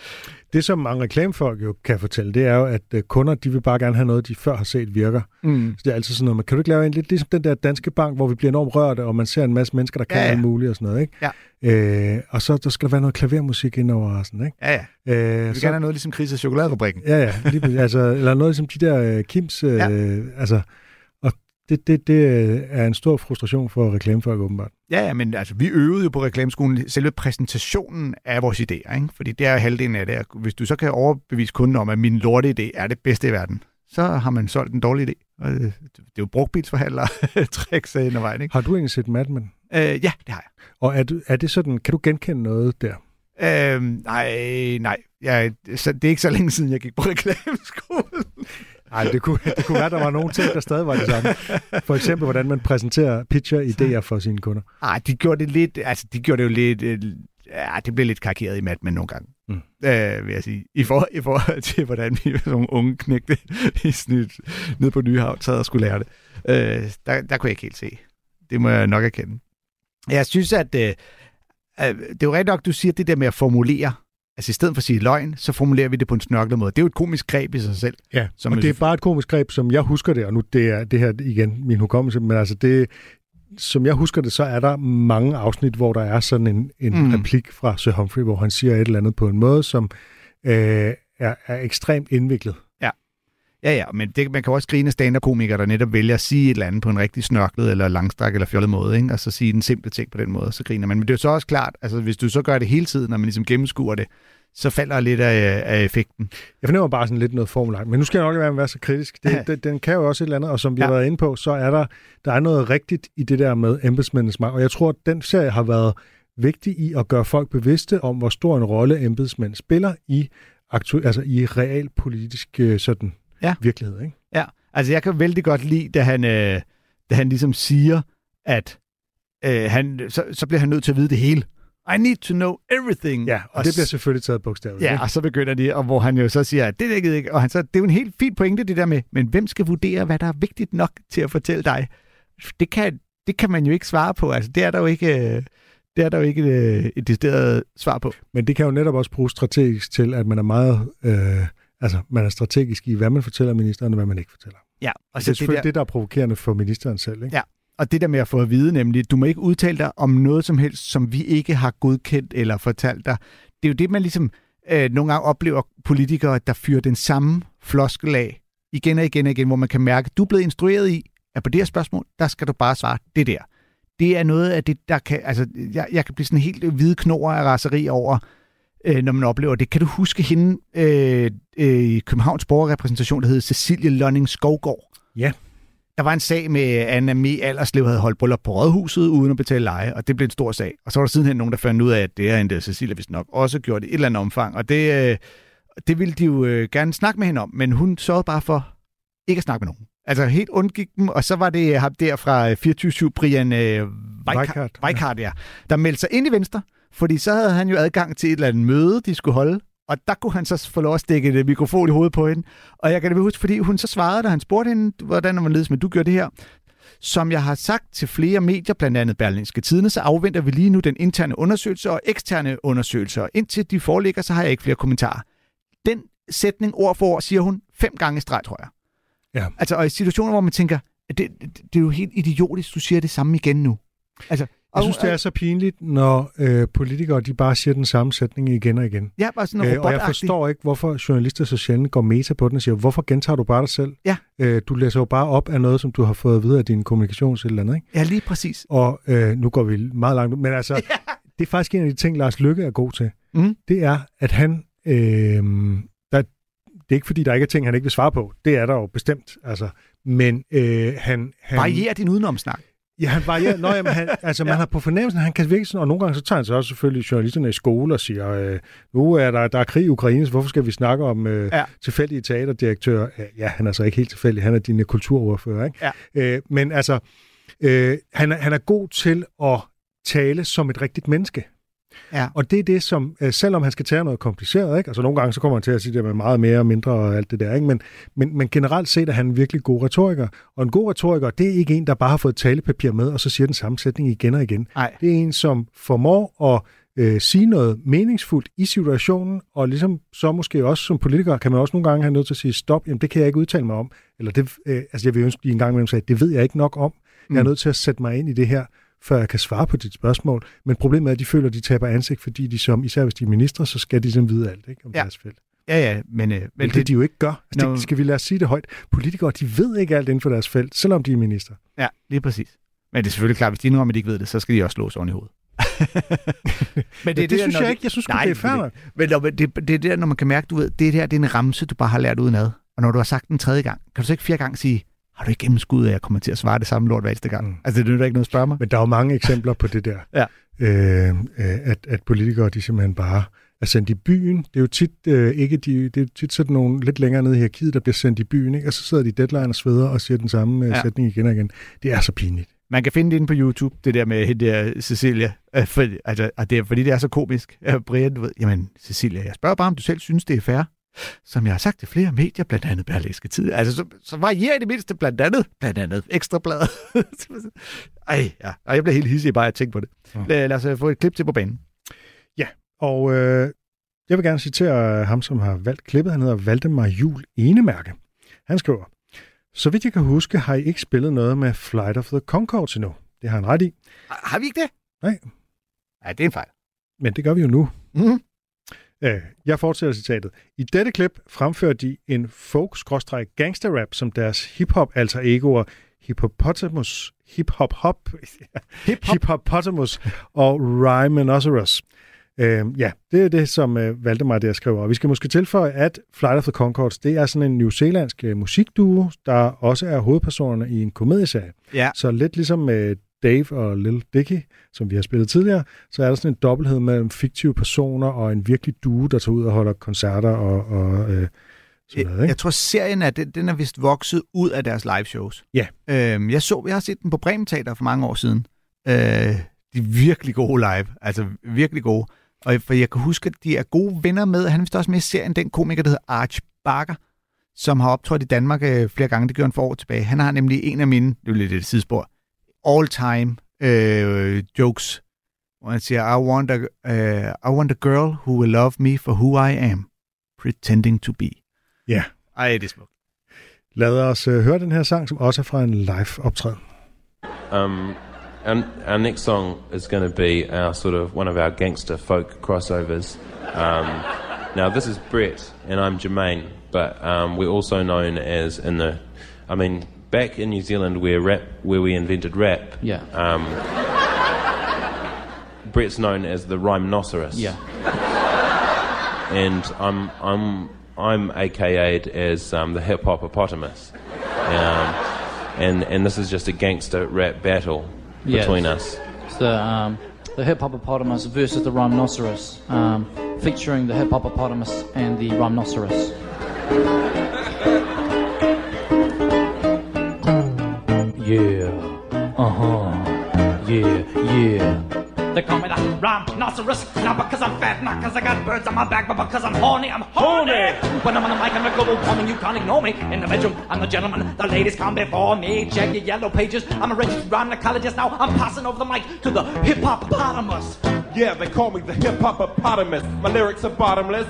Det, som mange reklamefolk jo kan fortælle, det er jo, at øh, kunder, de vil bare gerne have noget, de før har set virker. Mm. Så det er altid sådan noget, man kan du ikke lave en lidt ligesom den der danske bank, hvor vi bliver enormt rørte, og man ser en masse mennesker, der kan Ja, ja, alt muligt og sådan noget, ikke? Ja. Øh, og så der skal der være noget klavermusik indover og sådan, ikke? Ja, ja. Øh, Vi vil så, gerne have noget ligesom Kris og Chokoladefabrikken. Ja, ja, lige, altså, eller noget ligesom de der øh, Kims, øh, Ja. altså, det, det, det øh, er en stor frustration for reklamefolk åbenbart. Ja, men altså, vi øvede jo på reklameskolen selve præsentationen af vores idéer, ikke? fordi det er halvdelen af det. Hvis du så kan overbevise kunden om, at min lorte idé er det bedste i verden, så har man solgt en dårlig idé. Og øh, det er jo brugtbilsforhandlere tricks hen ad vejen, ikke? Har du egentlig set Mad Men? Øh, ja, det har jeg. Og er, du, er det sådan, kan du genkende noget der? Øhm, nej, nej. Jeg, så, det er ikke så længe siden, jeg gik på reklameskolen. Nej, det kunne, det kunne være, der var nogle ting, der stadig var det samme. For eksempel, hvordan man præsenterer pitcher idéer for sine kunder. Nej, de gjorde det lidt, altså de gjorde det jo lidt, øh, ja, det blev lidt karikeret i mat med nogle gange. Mm. Øh, vil jeg sige. I, for, I forhold til, hvordan vi som nogle unge knægte i snit ned på Nyhavn sad og skulle lære det. Øh, der, der kunne jeg ikke helt se. Det må jeg nok erkende. Jeg synes, at øh, øh, det er jo rigtigt nok, du siger det der med at formulere. Altså i stedet for at sige løgn, så formulerer vi det på en snørklet måde. Det er jo et komisk greb i sig selv. Ja, Som og det er bare et komisk greb, som jeg husker det, og nu det er det her igen min hukommelse, men altså det, som jeg husker det, så er der mange afsnit, hvor der er sådan en, en mm. replik fra Sir Humphrey, hvor han siger et eller andet på en måde, som øh, er, er ekstremt indviklet. Ja, ja, men det, man kan også grine stand-up-komikere, der netop vælger at sige et eller andet på en rigtig snørklet eller langstrak eller fjollet måde, ikke? og så sige den simple ting på den måde, så griner man. Men det er så også klart, altså hvis du så gør det hele tiden, når man ligesom gennemskuer det, så falder lidt af, af effekten. Jeg fornemmer bare sådan lidt noget formulagt, men nu skal jeg nok være være så kritisk. Det, Ja. ja. den, kan jo også et eller andet, og som vi Ja. har været inde på, så er der, der er noget rigtigt i det der med embedsmændenes magt, og jeg tror, at den serie har været vigtig i at gøre folk bevidste om, hvor stor en rolle embedsmænd spiller i, aktu- altså i realpolitisk øh, sådan Ja. virkelighed. Ikke? Ja, altså jeg kan vældig godt lide, da han, øh, da han ligesom siger, at øh, han, så, så bliver han nødt til at vide det hele. I need to know everything. Ja, og det bliver selvfølgelig taget bogstaveligt. Ja, ikke? og så begynder de, og hvor han jo så siger, at det dækkede ikke, og han så, det er jo en helt fin pointe, det der med, men hvem skal vurdere, hvad der er vigtigt nok til at fortælle dig? Det kan, det kan man jo ikke svare på, altså det er der jo ikke, øh, det er der jo ikke et, et decideret svar på. Men det kan jo netop også bruges strategisk til, at man er meget... Øh, altså, man er strategisk i, hvad man fortæller ministeren, og hvad man ikke fortæller. Ja, og Og det er det selvfølgelig der, det, det, der er provokerende for ministeren selv. Ikke? Ja. og det der med at få at vide nemlig, du må ikke udtale dig om noget som helst, som vi ikke har godkendt eller fortalt dig. Det er jo det, man ligesom øh, nogle gange oplever politikere, der fyrer den samme floskel af igen og igen og igen, hvor man kan mærke, at du er blevet instrueret i, at på det her spørgsmål, der skal du bare svare det der. Det er noget af det, der kan, altså, jeg, jeg kan blive sådan helt hvide knor af raseri over, øh, når man oplever det. Kan du huske hende øh, øh, i Københavns borgerrepræsentation, der hed Cecilie Lønning Skovgård? Ja. Der var en sag med, Anna Me Alderslev havde holdt bryllup på Rådhuset uden at betale leje, og det blev en stor sag. Og så var der sidenhen nogen, der fandt ud af, at det er en Cecilie vist nok også gjort i et eller andet omfang. Og det, øh, det ville de jo øh, gerne snakke med hende om, men hun sørgede bare for ikke at snakke med nogen. Altså helt undgik dem, og så var det ham der fra 24 Brian øh, Weikart, Weikart, ja, der meldte sig ind i Venstre, fordi så havde han jo adgang til et eller andet møde, de skulle holde, og der kunne han så få lov at stikke et mikrofon i hovedet på hende. Og jeg kan det huske, fordi hun så svarede, da han spurgte hende, hvordan var ledes, men du gør det her. Som jeg har sagt til flere medier, blandt andet Berlingske Tidene, så afventer vi lige nu den interne undersøgelse og eksterne undersøgelser. Og indtil de foreligger, så har jeg ikke flere kommentarer. Den sætning ord for ord siger hun fem gange i streg, tror jeg. Ja. Altså, og i situationer, hvor man tænker, det, det, det er jo helt idiotisk, du siger det samme igen nu. Altså, jeg synes, det er så pinligt, når øh, politikere de bare siger den samme sætning igen og igen. Ja, bare sådan øh, Og jeg forstår ikke, hvorfor journalister så sjældent går meta på den og siger, hvorfor gentager du bare dig selv? Ja. Øh, du læser jo bare op af noget, som du har fået videre af din kommunikations eller andet, ikke? Ja, lige præcis. Og øh, nu går vi meget langt men altså, ja. det er faktisk en af de ting, Lars Lykke er god til. Mm. Det er, at han... Øh, der, det er ikke fordi, der ikke er ting, han ikke vil svare på. Det er der jo bestemt. Altså. Men øh, han, han... Varierer din udenomsnak. Ja, han varierer. Nå, jamen, han, altså, man har på fornemmelsen, han kan virkelig sådan, og nogle gange så tager han så også selvfølgelig journalisterne i skole og siger, øh, nu er der, der er krig i Ukraine, så hvorfor skal vi snakke om øh, ja. tilfældige teaterdirektører? Ja, han er så ikke helt tilfældig, han er din kulturordfører, ikke? Ja. Øh, men altså, øh, han, er, han er god til at tale som et rigtigt menneske. Ja. Og det er det, som, øh, selvom han skal tage noget kompliceret, ikke? altså nogle gange så kommer han til at sige det med meget mere og mindre og alt det der, ikke? Men, men, men generelt set er han en virkelig god retoriker. Og en god retoriker, det er ikke en, der bare har fået talepapir med, og så siger den samme sætning igen og igen. Nej. Det er en, som formår at øh, sige noget meningsfuldt i situationen, og ligesom så måske også som politiker, kan man også nogle gange have nødt til at sige, stop, jamen det kan jeg ikke udtale mig om. Eller det, øh, altså jeg vil ønske, at en gang imellem sagde, det ved jeg ikke nok om. Jeg er Mm. nødt til at sætte mig ind i det her, før jeg kan svare på dit spørgsmål. Men problemet er, at de føler, at de taber ansigt, fordi de som, især hvis de er ministre, så skal de sådan vide alt ikke, om Ja. deres felt. Ja, ja, men... Øh, Men det de jo ikke gør. Altså, Nå. det, skal vi lade os sige det højt. Politikere, de ved ikke alt inden for deres felt, selvom de er minister. Ja, lige præcis. Men det er selvfølgelig klart, hvis de indrømmer, at de ikke ved det, så skal de også slås oven i hovedet. men det, det synes jeg ikke. Jeg synes sgu, det er fair. Men når, det, det, det er der, når man kan mærke, du ved, det her det er en ramse, du bare har lært udenad. Og når du har sagt den tredje gang, kan du så ikke fire gange sige, har du ikke gennemskuddet, at jeg kommer til at svare det samme lort hver eneste gang? Mm. Altså, det er jo ikke noget at spørge mig. Men der er jo mange eksempler på det der. Ja. øh, øh, at, at politikere, de simpelthen bare er sendt i byen. Det er jo tit, øh, ikke de, det er tit sådan nogle lidt længere nede i hierarkiet, der bliver sendt i byen, ikke? og så sidder de i deadline og sveder og siger den samme øh, Ja. sætning igen og igen. Det er så pinligt. Man kan finde det inde på YouTube, det der med hende der Cecilia. Øh, For, altså, det er, fordi det er så komisk. Brian, du ved, jamen Cecilia, jeg spørger bare, om du selv synes, det er fair. Som jeg har sagt til flere medier, blandt andet Berlingske Tid. Altså, så, så varierer i det mindste blandt andet, blandt andet Ekstrabladet. Ej, ja. Og jeg bliver helt hissig bare at tænke på det. Lad, lad os øh, få et klip til på banen. Ja, og øh, jeg vil gerne citere ham, som har valgt klippet. Han hedder Valdemar Jul Enemærke. Han skriver, så vidt jeg kan huske, har I ikke spillet noget med Flight of the Conchords endnu. Det har han ret i, Har vi ikke det? Nej. Nej, det er en fejl. men det gør vi jo nu. Mm-hmm. Øh, jeg fortsætter citatet. I dette klip fremfører de en folk-gangster-rap som deres hip-hop alter egoer Hippopotamus, hip-hop-hop, hip-hoppotamus og Rhymenoceros. Øh, ja, det er det, som øh, Valdemar der skriver. Og vi skal måske tilføje, at Flight of the Conchords, det er sådan en new zealandsk øh, musikduo, der også er hovedpersonerne i en komedieserie. Ja. Så lidt ligesom med Dave og Lil Dicky, som vi har spillet tidligere, så er der sådan en dobbelthed mellem fiktive personer og en virkelig duo, der tager ud og holder koncerter og, og øh, sådan noget, Jeg, ikke? jeg tror, serien er, den, den er vist vokset ud af deres live shows. Ja. Øhm, jeg så, jeg har set den på Bremen Teater for mange år siden. Øh, de er virkelig gode live. Altså virkelig gode. Og for jeg kan huske, at de er gode venner med, han er vist også med i serien, den komiker, der hedder Arch Bakker, som har optrådt i Danmark øh, flere gange. Det gjorde han for år tilbage. Han har nemlig en af mine, det er lidt et sidespor, all-time øh, jokes, hvor han siger, I want, a, uh, I want a girl who will love me for who I am, pretending to be. Ja. Ej, det er smukt. Lad os øh, høre den her sang, som også er fra en live optræden. Um, and our next song is going to be our sort of one of our gangster folk crossovers. Um, now this is Brett and I'm Jermaine, but um, we're also known as in the, I mean, back in New Zealand where rap, where we invented rap. Yeah. Um, Brett's known as the rhinoceros. Yeah. and I'm I'm I'm AKA'd as um, the hip hoppopotamus. Um, and and this is just a gangster rap battle Yeah. between us. It's the um, the hip hoppopotamus versus the rhinoceros, um, featuring the hip hoppopotamus and the rhinoceros. Uh huh. Yeah. Yeah. They call me the rhinoceros, not because I'm fat, not because I got birds on my back, but because I'm horny, I'm horny. When I'm on the mic, I'm a global warming, you can't ignore me. In the bedroom, I'm the gentleman, the ladies come before me. Check your yellow pages, I'm a registered rhinocologist now. I'm passing over the mic to the hip hoppopotamus. Yeah, they call me the hip hoppopotamus. My lyrics are bottomless.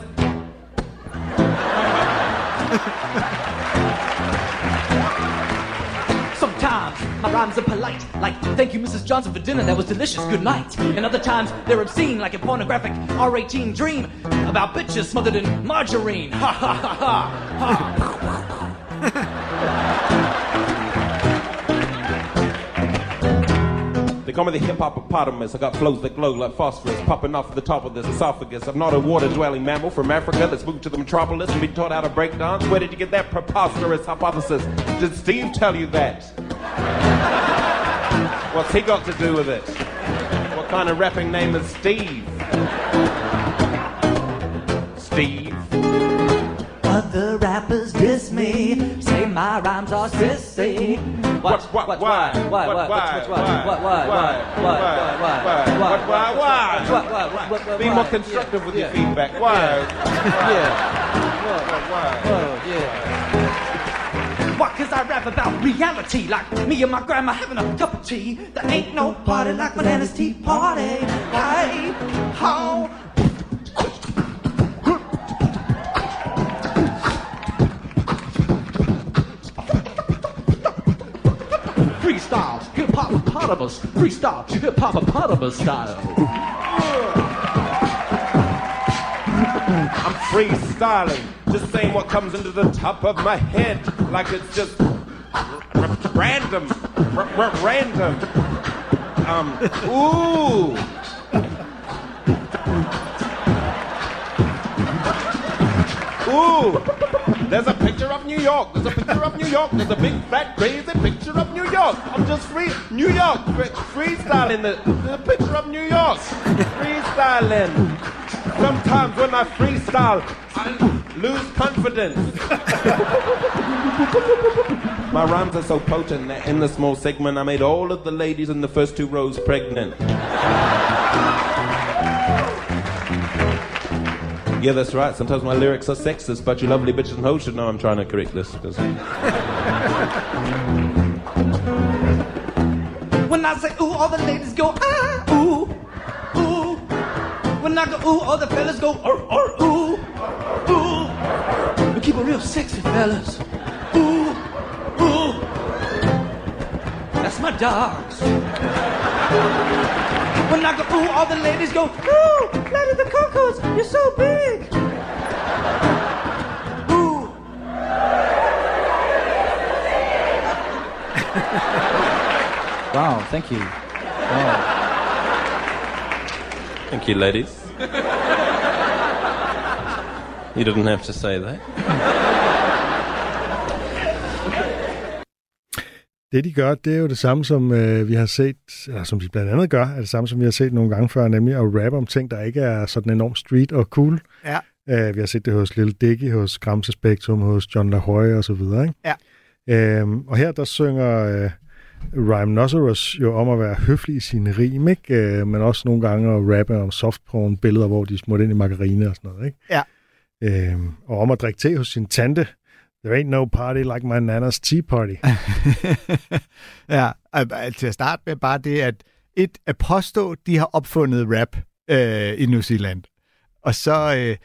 my rhymes are polite, like thank you, Mrs. Johnson, for dinner. That was delicious. Good night. And other times they're obscene, like a pornographic R18 dream about bitches smothered in margarine. Ha ha ha ha. They call me the hip hoppopotamus. I got flows that glow like phosphorus popping off the top of this esophagus. I'm not a water dwelling mammal from Africa that's moved to the metropolis and been taught how to break dance. Where did you get that preposterous hypothesis? Did Steve tell you that? What's he got to do with it? What kind of rapping name is Steve? Steve. Other rappers diss me, say my rhymes are sissy. What? What? What? Why? Why? What? What? What? What? What? Why? Why? Why? Why? Why? What? Why? Why? What? What? What? What? What? Be why? more constructive with your Yeah. feedback. Why? Yeah. Why? Oh, yeah. Why? Cause I rap about reality, like me and my grandma having a cup of tea. There ain't no party like Bananas Tea Party. Hey, ho. Freestyle, hip hop hoppopotamus. Freestyle, hip hop hoppopotamus style. I'm freestyling, just saying what comes into the top of my head, like it's just random, random. Um, ooh. Ooh, there's a picture of New York. There's a picture of New York. There's a big, fat, crazy picture of New York. I'm just free, New York, fre- freestyling the, the picture of New York. Freestyling. Sometimes when I freestyle, I lose confidence. My rhymes are so potent that in the small segment I made all of the ladies in the first two rows pregnant. Yeah, that's right. Sometimes my lyrics are sexist, but you lovely bitches and hoes should know I'm trying to correct this. When I say ooh, all the ladies go ah, ooh, ooh. When I go ooh, all the fellas go or or ooh, ooh. We keep it real sexy, fellas. Ooh, ooh. That's my dogs. When I go ooh, all the ladies go ooh, Lady the Cocos, you're so big. Ooh. Wow, thank you. Wow. Thank you, ladies. you didn't have to say that. Det, de gør, det er jo det samme, som øh, vi har set, eller som de blandt andet gør, er det samme, som vi har set nogle gange før, nemlig at rappe om ting, der ikke er sådan enormt street og cool. Ja. Uh, vi har set det hos Lil Dicky, hos Gramse Spektrum, hos John LaHoy og så videre. Ikke? Ja. Øhm, og her der synger øh, Rhinoceros jo om at være høflig i sine rim, ikke? Øh, men også nogle gange at rappe om softporn, billeder, hvor de smurt ind i margarine og sådan noget. Ikke? Ja. Øhm, og om at drikke te hos sin tante. There ain't no party like my nana's tea party. ja, til at starte med bare det, at et at påstå, de har opfundet rap øh, i New Zealand. Og så, øh,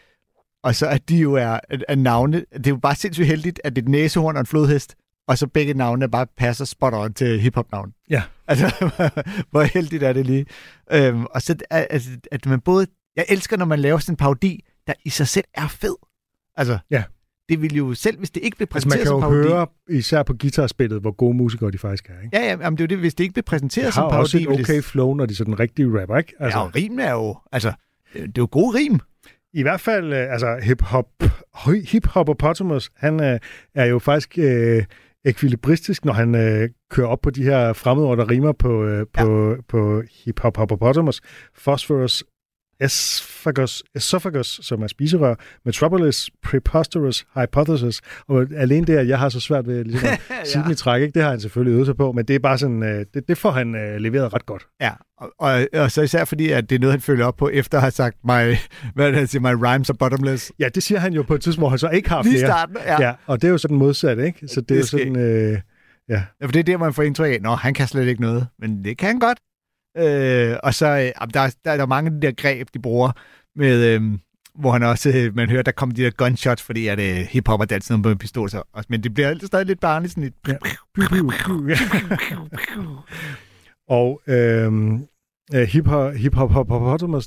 og så at de jo er, er navne. Det er jo bare sindssygt heldigt, at det er et næsehorn og en flodhest, og så begge navne bare passer spot on til hiphop-navn. Ja. Altså, hvor heldigt er det lige. Øhm, og så at, altså, at man både... Jeg elsker, når man laver sådan en parodi, der i sig selv er fed. Altså, Ja. det ville jo selv, hvis det ikke blev Altså, man præsenteret kan jo som parodi... høre, især på guitarspillet, hvor gode musikere de faktisk er. Ikke? Ja, ja, jamen, det er jo det, hvis det ikke blev præsenteret som har parodi... også et ville det- okay flow, når de er sådan rigtig rapper, ikke? Altså, ja, og rim er jo... Altså, det, det er jo gode rim. I hvert fald, øh, altså hip-hop, hip-hoppopotamus, han øh, er jo faktisk øh, ekvilibristisk, når han øh, kører op på de her fremmedord, der rimer på, øh, på, ja. på hip-hop-hoppopotamus. Phosphorus, esophagus, esophagus, som er spiserør, metropolis, preposterous, hypothesis. Og alene det, at jeg har så svært ved ligesom, at sige i træk, ikke? det har han selvfølgelig øvet sig på, men det er bare sådan, øh, det, det får han øh, leveret ret godt. Ja, og, og, og så især fordi, at det er noget, han følger op på, efter at have sagt, my, hvad det, han siger, my rhymes are bottomless. Ja, det siger han jo på et tidspunkt, hvor han så ikke har Lige flere. starten, ja. ja. Og det er jo sådan modsat, ikke? Så det, Det er er jo sådan, øh, ja. Ja, for det er der, man får indtryk af, at han kan slet ikke noget, men det kan han godt. Øh, og så øh, der, er- der, der er mange af de der greb, de bruger, med, øh, hvor han også, øh, man hører, der kommer de der gunshots, fordi at øh, hiphop er altid noget med en pistol, så, og- men det bliver stadig lidt barnligt, sådan et... Ja. Og øhm, øh, hip hop hip hop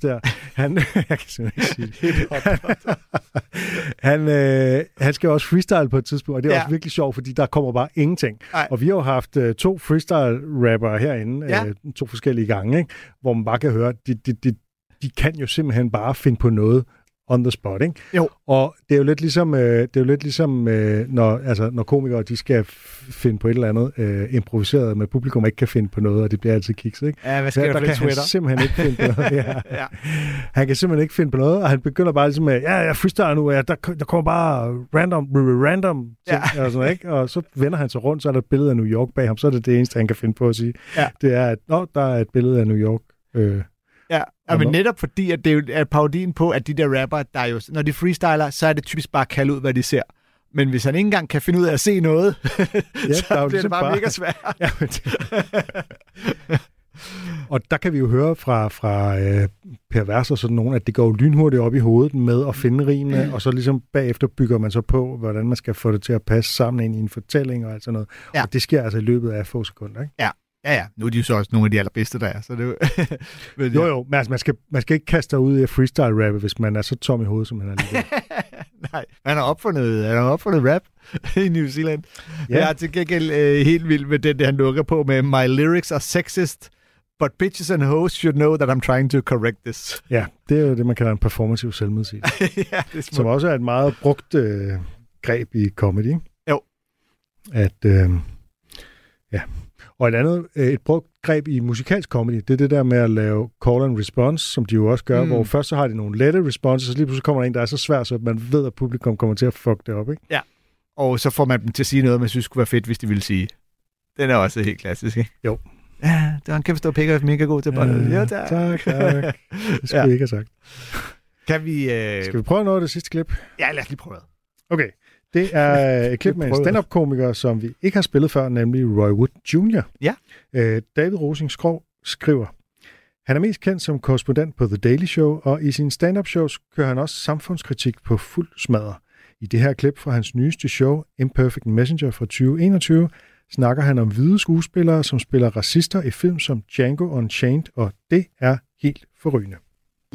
der, han, jeg kan simpelthen ikke sige det. han, øh, han skal også freestyle på et tidspunkt, og det er Ja. også virkelig sjovt, fordi der kommer bare ingenting. Nej. Og vi har jo haft øh, to freestyle-rappere herinde, ja. øh, to forskellige gange, ikke? hvor man bare kan høre, de, de, de, de kan jo simpelthen bare finde på noget on the spot, ikke? Jo. Og det er jo lidt ligesom, øh, det er jo lidt ligesom øh, når, altså, når komikere de skal finde på et eller andet øh, improviseret, med publikum ikke kan finde på noget, og det bliver altid kiks, ikke? Ja, hvad sker der der kan han Twitter? simpelthen ikke finde på noget. Ja. Ja. Han kan simpelthen ikke finde på noget, og han begynder bare ligesom med, ja, jeg freestyle nu, ja, der, der kommer bare random, random ting, ja. og, sådan, ikke? og så vender han sig rundt, så er der et billede af New York bag ham, så er det det eneste, han kan finde på at sige. Ja. Det er, at Nå, der er et billede af New York. Øh, Ja, ja men netop fordi, at det er parodien på, at de der rapper, der er jo, når de freestyler, så er det typisk bare at kalde ud, hvad de ser. Men hvis han ikke engang kan finde ud af at se noget, Ja, så der er jo bliver det ligesom bare, bare- mega svært. Ja, det... og der kan vi jo høre fra, fra øh, Per Vers og sådan nogen, at det går jo lynhurtigt op i hovedet med at finde rimene, og så ligesom bagefter bygger man så på, hvordan man skal få det til at passe sammen ind i en fortælling og alt sådan noget. Ja. Og det sker altså i løbet af få sekunder, ikke? Ja, ja, ja. Nu er de jo så også nogle af de allerbedste, der er. Så det jo... Men, Jo, jo, men altså, man skal, man skal ikke kaste sig ud i at freestyle-rappe, hvis man er så tom i hovedet, som han er lige Nej, han har opfundet, han har opfundet rap i New Zealand. Ja. Ja. Jeg er til gengæld øh, helt vild med den, der han lukker på med My lyrics are sexist, but bitches and hoes should know that I'm trying to correct this. Ja, det er jo det, man kalder en performative selvmodsigelse. ja, det er som også er et meget brugt øh, greb i comedy. ikke? Jo. At, øh, ja. Og et andet, øh, et brugt greb i musikalsk comedy, det er det der med at lave call and response, som de jo også gør, Mm. hvor først så har de nogle lette responses, og så lige pludselig kommer der en, der er så svær, så man ved, at publikum kommer til at fuck det op, ikke? Ja. Og så får man dem til at sige noget, man synes skulle være fedt, hvis de ville sige. Den er også helt klassisk, ikke? Jo. Ja, det var en kæmpe stor pikker, mega god til bolden. Øh, ja, tak. tak, tak. Det skulle Ja. ja. ikke have sagt. Kan vi... Øh... Skal vi prøve noget af det sidste klip? Ja, lad os lige prøve. Okay. Det er et klip med en stand-up-komiker, som vi ikke har spillet før, nemlig Roy Wood Jr. Ja. Øh, David Rosing Skrov skriver, han er mest kendt som korrespondent på The Daily Show, og i sine stand-up shows kører han også samfundskritik på fuld smadre. I det her klip fra hans nyeste show, Imperfect Messenger fra 2021, snakker han om hvide skuespillere, som spiller racister i film som Django Unchained, og det er helt forrygende.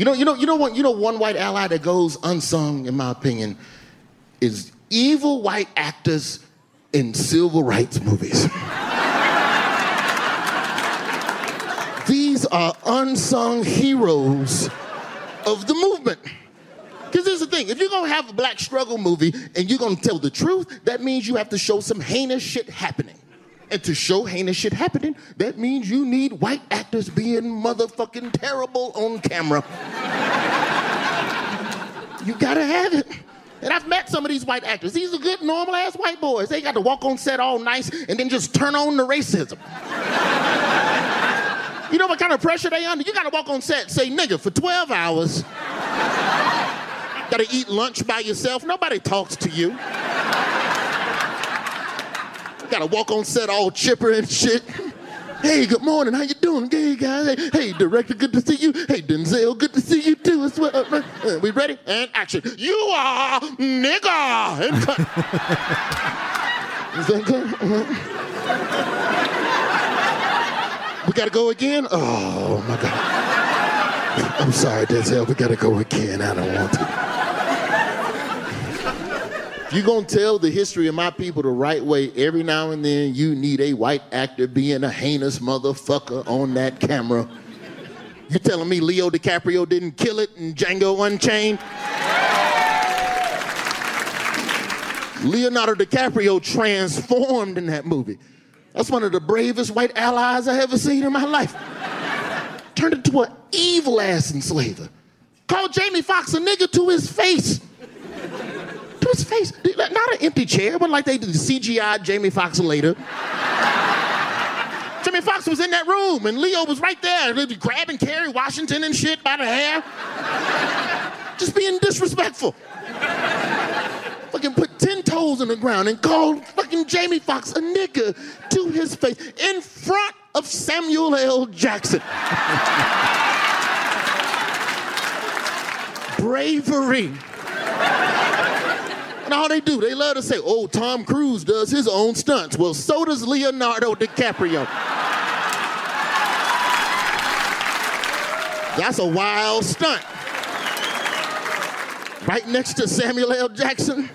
You know, you know, you know what? You know, one white ally that goes unsung, in my opinion, is evil white actors in civil rights movies. These are unsung heroes of the movement. Because here's the thing if you're to have a black struggle movie and you're to tell the truth, that means you have to show some heinous shit happening. And to show heinous shit happening, that means you need white actors being motherfucking terrible on camera. you gotta have it. And I've met some of these white actors. These are good, normal ass white boys. They got to walk on set all nice and then just turn on the racism. you know what kind of pressure they under? You gotta walk on set say nigga for 12 hours. gotta eat lunch by yourself. Nobody talks to you. Gotta walk on set all chipper and shit. Hey, good morning. How you doing? Hey, guys. Hey, hey, director, good to see you. Hey, Denzel, good to see you too as well. Uh, uh, we ready? And action. You are nigga. And. Is that good? Uh-huh. We gotta go again? Oh my God. I'm sorry, Denzel. We gotta go again. I don't want to. If you're gonna tell the history of my people the right way, every now and then you need a white actor being a heinous motherfucker on that camera. You telling me Leo DiCaprio didn't kill it in Django Unchained? Leonardo DiCaprio transformed in that movie. That's one of the bravest white allies I ever seen in my life. Turned into an evil ass enslaver. Called Jamie Foxx a nigga to his face. His face. Not an empty chair, but like they did the CGI Jamie Foxx later. Jamie Foxx was in that room and Leo was right there, grabbing Kerry Washington and shit by the hair. Just being disrespectful. Fucking put 10 toes in the ground and called fucking Jamie Foxx a nigga to his face in front of Samuel L. Jackson. Bravery. And all they do, they love to say, oh, Tom Cruise does his own stunts. Well, so does Leonardo DiCaprio. That's a wild stunt. Right next to Samuel L. Jackson.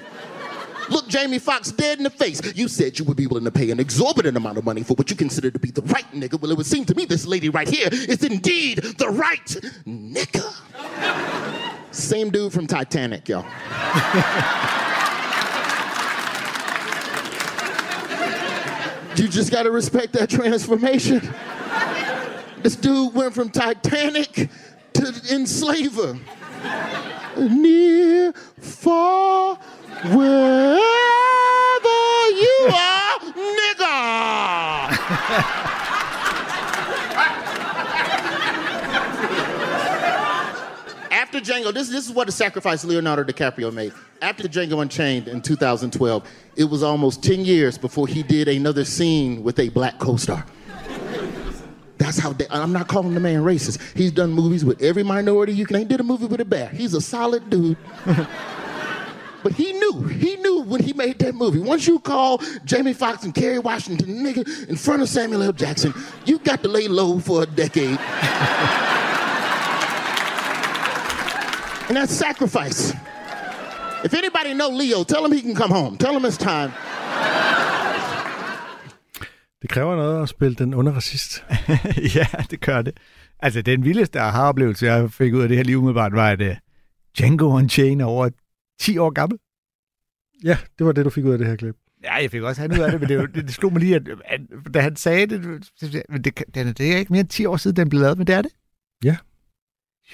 Look Jamie Foxx dead in the face. You said you would be willing to pay an exorbitant amount of money for what you consider to be the right nigga. Well, it would seem to me this lady right here is indeed the right nigga. Same dude from Titanic, y'all. you just gotta respect that transformation. This dude went from Titanic to enslaver. Near, far, wherever you are, nigga. After Django, this, this is what the sacrifice Leonardo DiCaprio made. After the Django Unchained in 2012, it was almost 10 years before he did another scene with a black co-star. That's how they, I'm not calling the man racist. He's done movies with every minority you can. He did a movie with a bear. He's a solid dude. but he knew, he knew when he made that movie. Once you call Jamie Foxx and Kerry Washington nigga in front of Samuel L. Jackson, you got to lay low for a decade. and that's sacrifice. If anybody know Leo, tell him he can come home. Tell him it's time. Det kræver noget at spille den onde racist. ja, det gør det. Altså, den vildeste aha-oplevelse, jeg fik ud af det her liv umiddelbart, var, at uh, Django Unchained er over 10 år gammel. Ja, det var det, du fik ud af det her klip. Ja, jeg fik også han ud af det, men det, var- det, det slog mig lige, at, at da han sagde det, det, er, det er ikke mere end 10 år siden, den blev lavet, men det er det. Ja.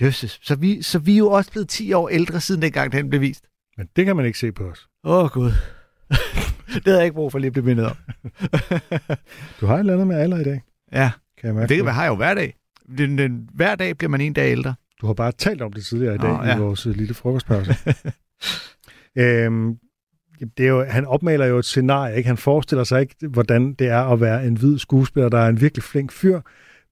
Jøsses. Så vi, så vi er jo også blevet 10 år ældre, siden dengang den blev vist. Men det kan man ikke se på os. Åh, oh, Gud. det havde jeg ikke brug for lige at blive mindet om. Du har et eller andet med alder i dag. Ja, Kan jeg mærke det man har jo hver dag. Den, den, hver dag bliver man en dag ældre. Du har bare talt om det tidligere i dag oh, ja. i vores øh, lille frokostpause. øhm, det er jo, han opmaler jo et scenarie. Ikke? Han forestiller sig ikke, hvordan det er at være en hvid skuespiller, der er en virkelig flink fyr,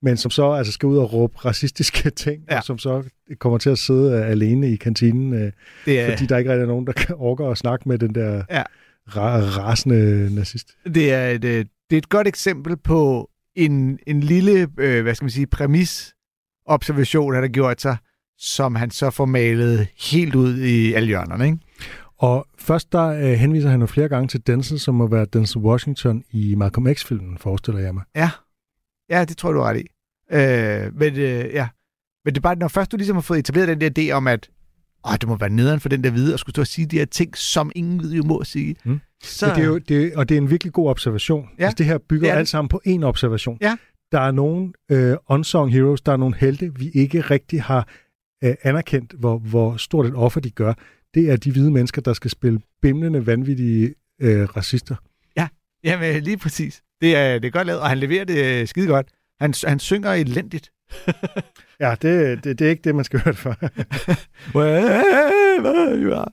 men som så altså skal ud og råbe racistiske ting, ja. og som så kommer til at sidde øh, alene i kantinen, øh, Det er- fordi der ikke rigtig er nogen, der kan orker at snakke med den der Ja. ra- rasende nazist. Det er et, øh, det er et godt eksempel på en, en lille, øh, hvad skal man sige, præmis observation, han har gjort sig, som han så får malet helt ud i alle hjørnerne, ikke? Og først der øh, henviser han jo flere gange til Denzel, som må være Denzel Washington i Malcolm X-filmen, forestiller jeg mig. Ja, ja det tror jeg, du har ret i. Øh, men, øh, ja. men det er bare, når først du ligesom har fået etableret den der idé om, at åh, det må være nederen for den der hvide, at skulle stå og sige de her ting, som ingen hvide jo må sige. Mm. Så, Men det er jo, det, og det er en virkelig god observation. Ja, altså, det her bygger er det. alt sammen på én observation. Ja. Der er nogle øh, unsung heroes, der er nogle helte, vi ikke rigtig har øh, anerkendt, hvor, hvor stort et offer de gør. Det er de hvide mennesker, der skal spille bimlende, vanvittige øh, racister. Ja, jamen, lige præcis. Det er, det er godt lavet, og han leverer det øh, skide godt. Han, han synger elendigt. Ja, det, det, det er ikke det, man skal høre det for. Wherever you are.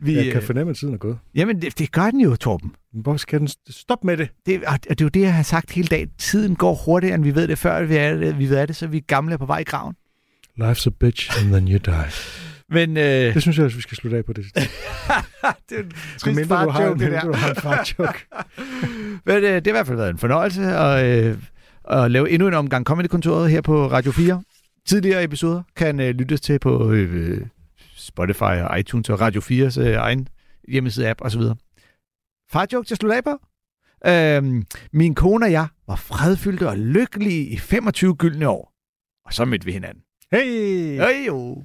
Vi, jeg kan øh, fornemme, at tiden er gået. Jamen, det, det gør den jo, Torben. Hvor skal den stoppe med det? det og det er jo det, jeg har sagt hele dagen. Tiden går hurtigere, end vi ved det før. Vi er det, vi ved det så vi er gamle og på vej i graven. Life's a bitch, and then you die. Men, øh, Det synes jeg, at vi skal slutte af på det. det er en trist Mindre du har, fart-joke, det der. du har en. Men øh, det har i hvert fald været en fornøjelse at, øh, at lave endnu en omgang Comedy-kontoret her på Radio 4. Tidligere episoder kan øh, lyttes til på øh, Spotify og iTunes og Radio 4's øh, egen hjemmeside-app osv. Fartjoke til at slutte af på. Øhm, min kone og jeg var fredfyldte og lykkelige i 25 gyldne år. Og så mødte vi hinanden. Hey! Hey jo!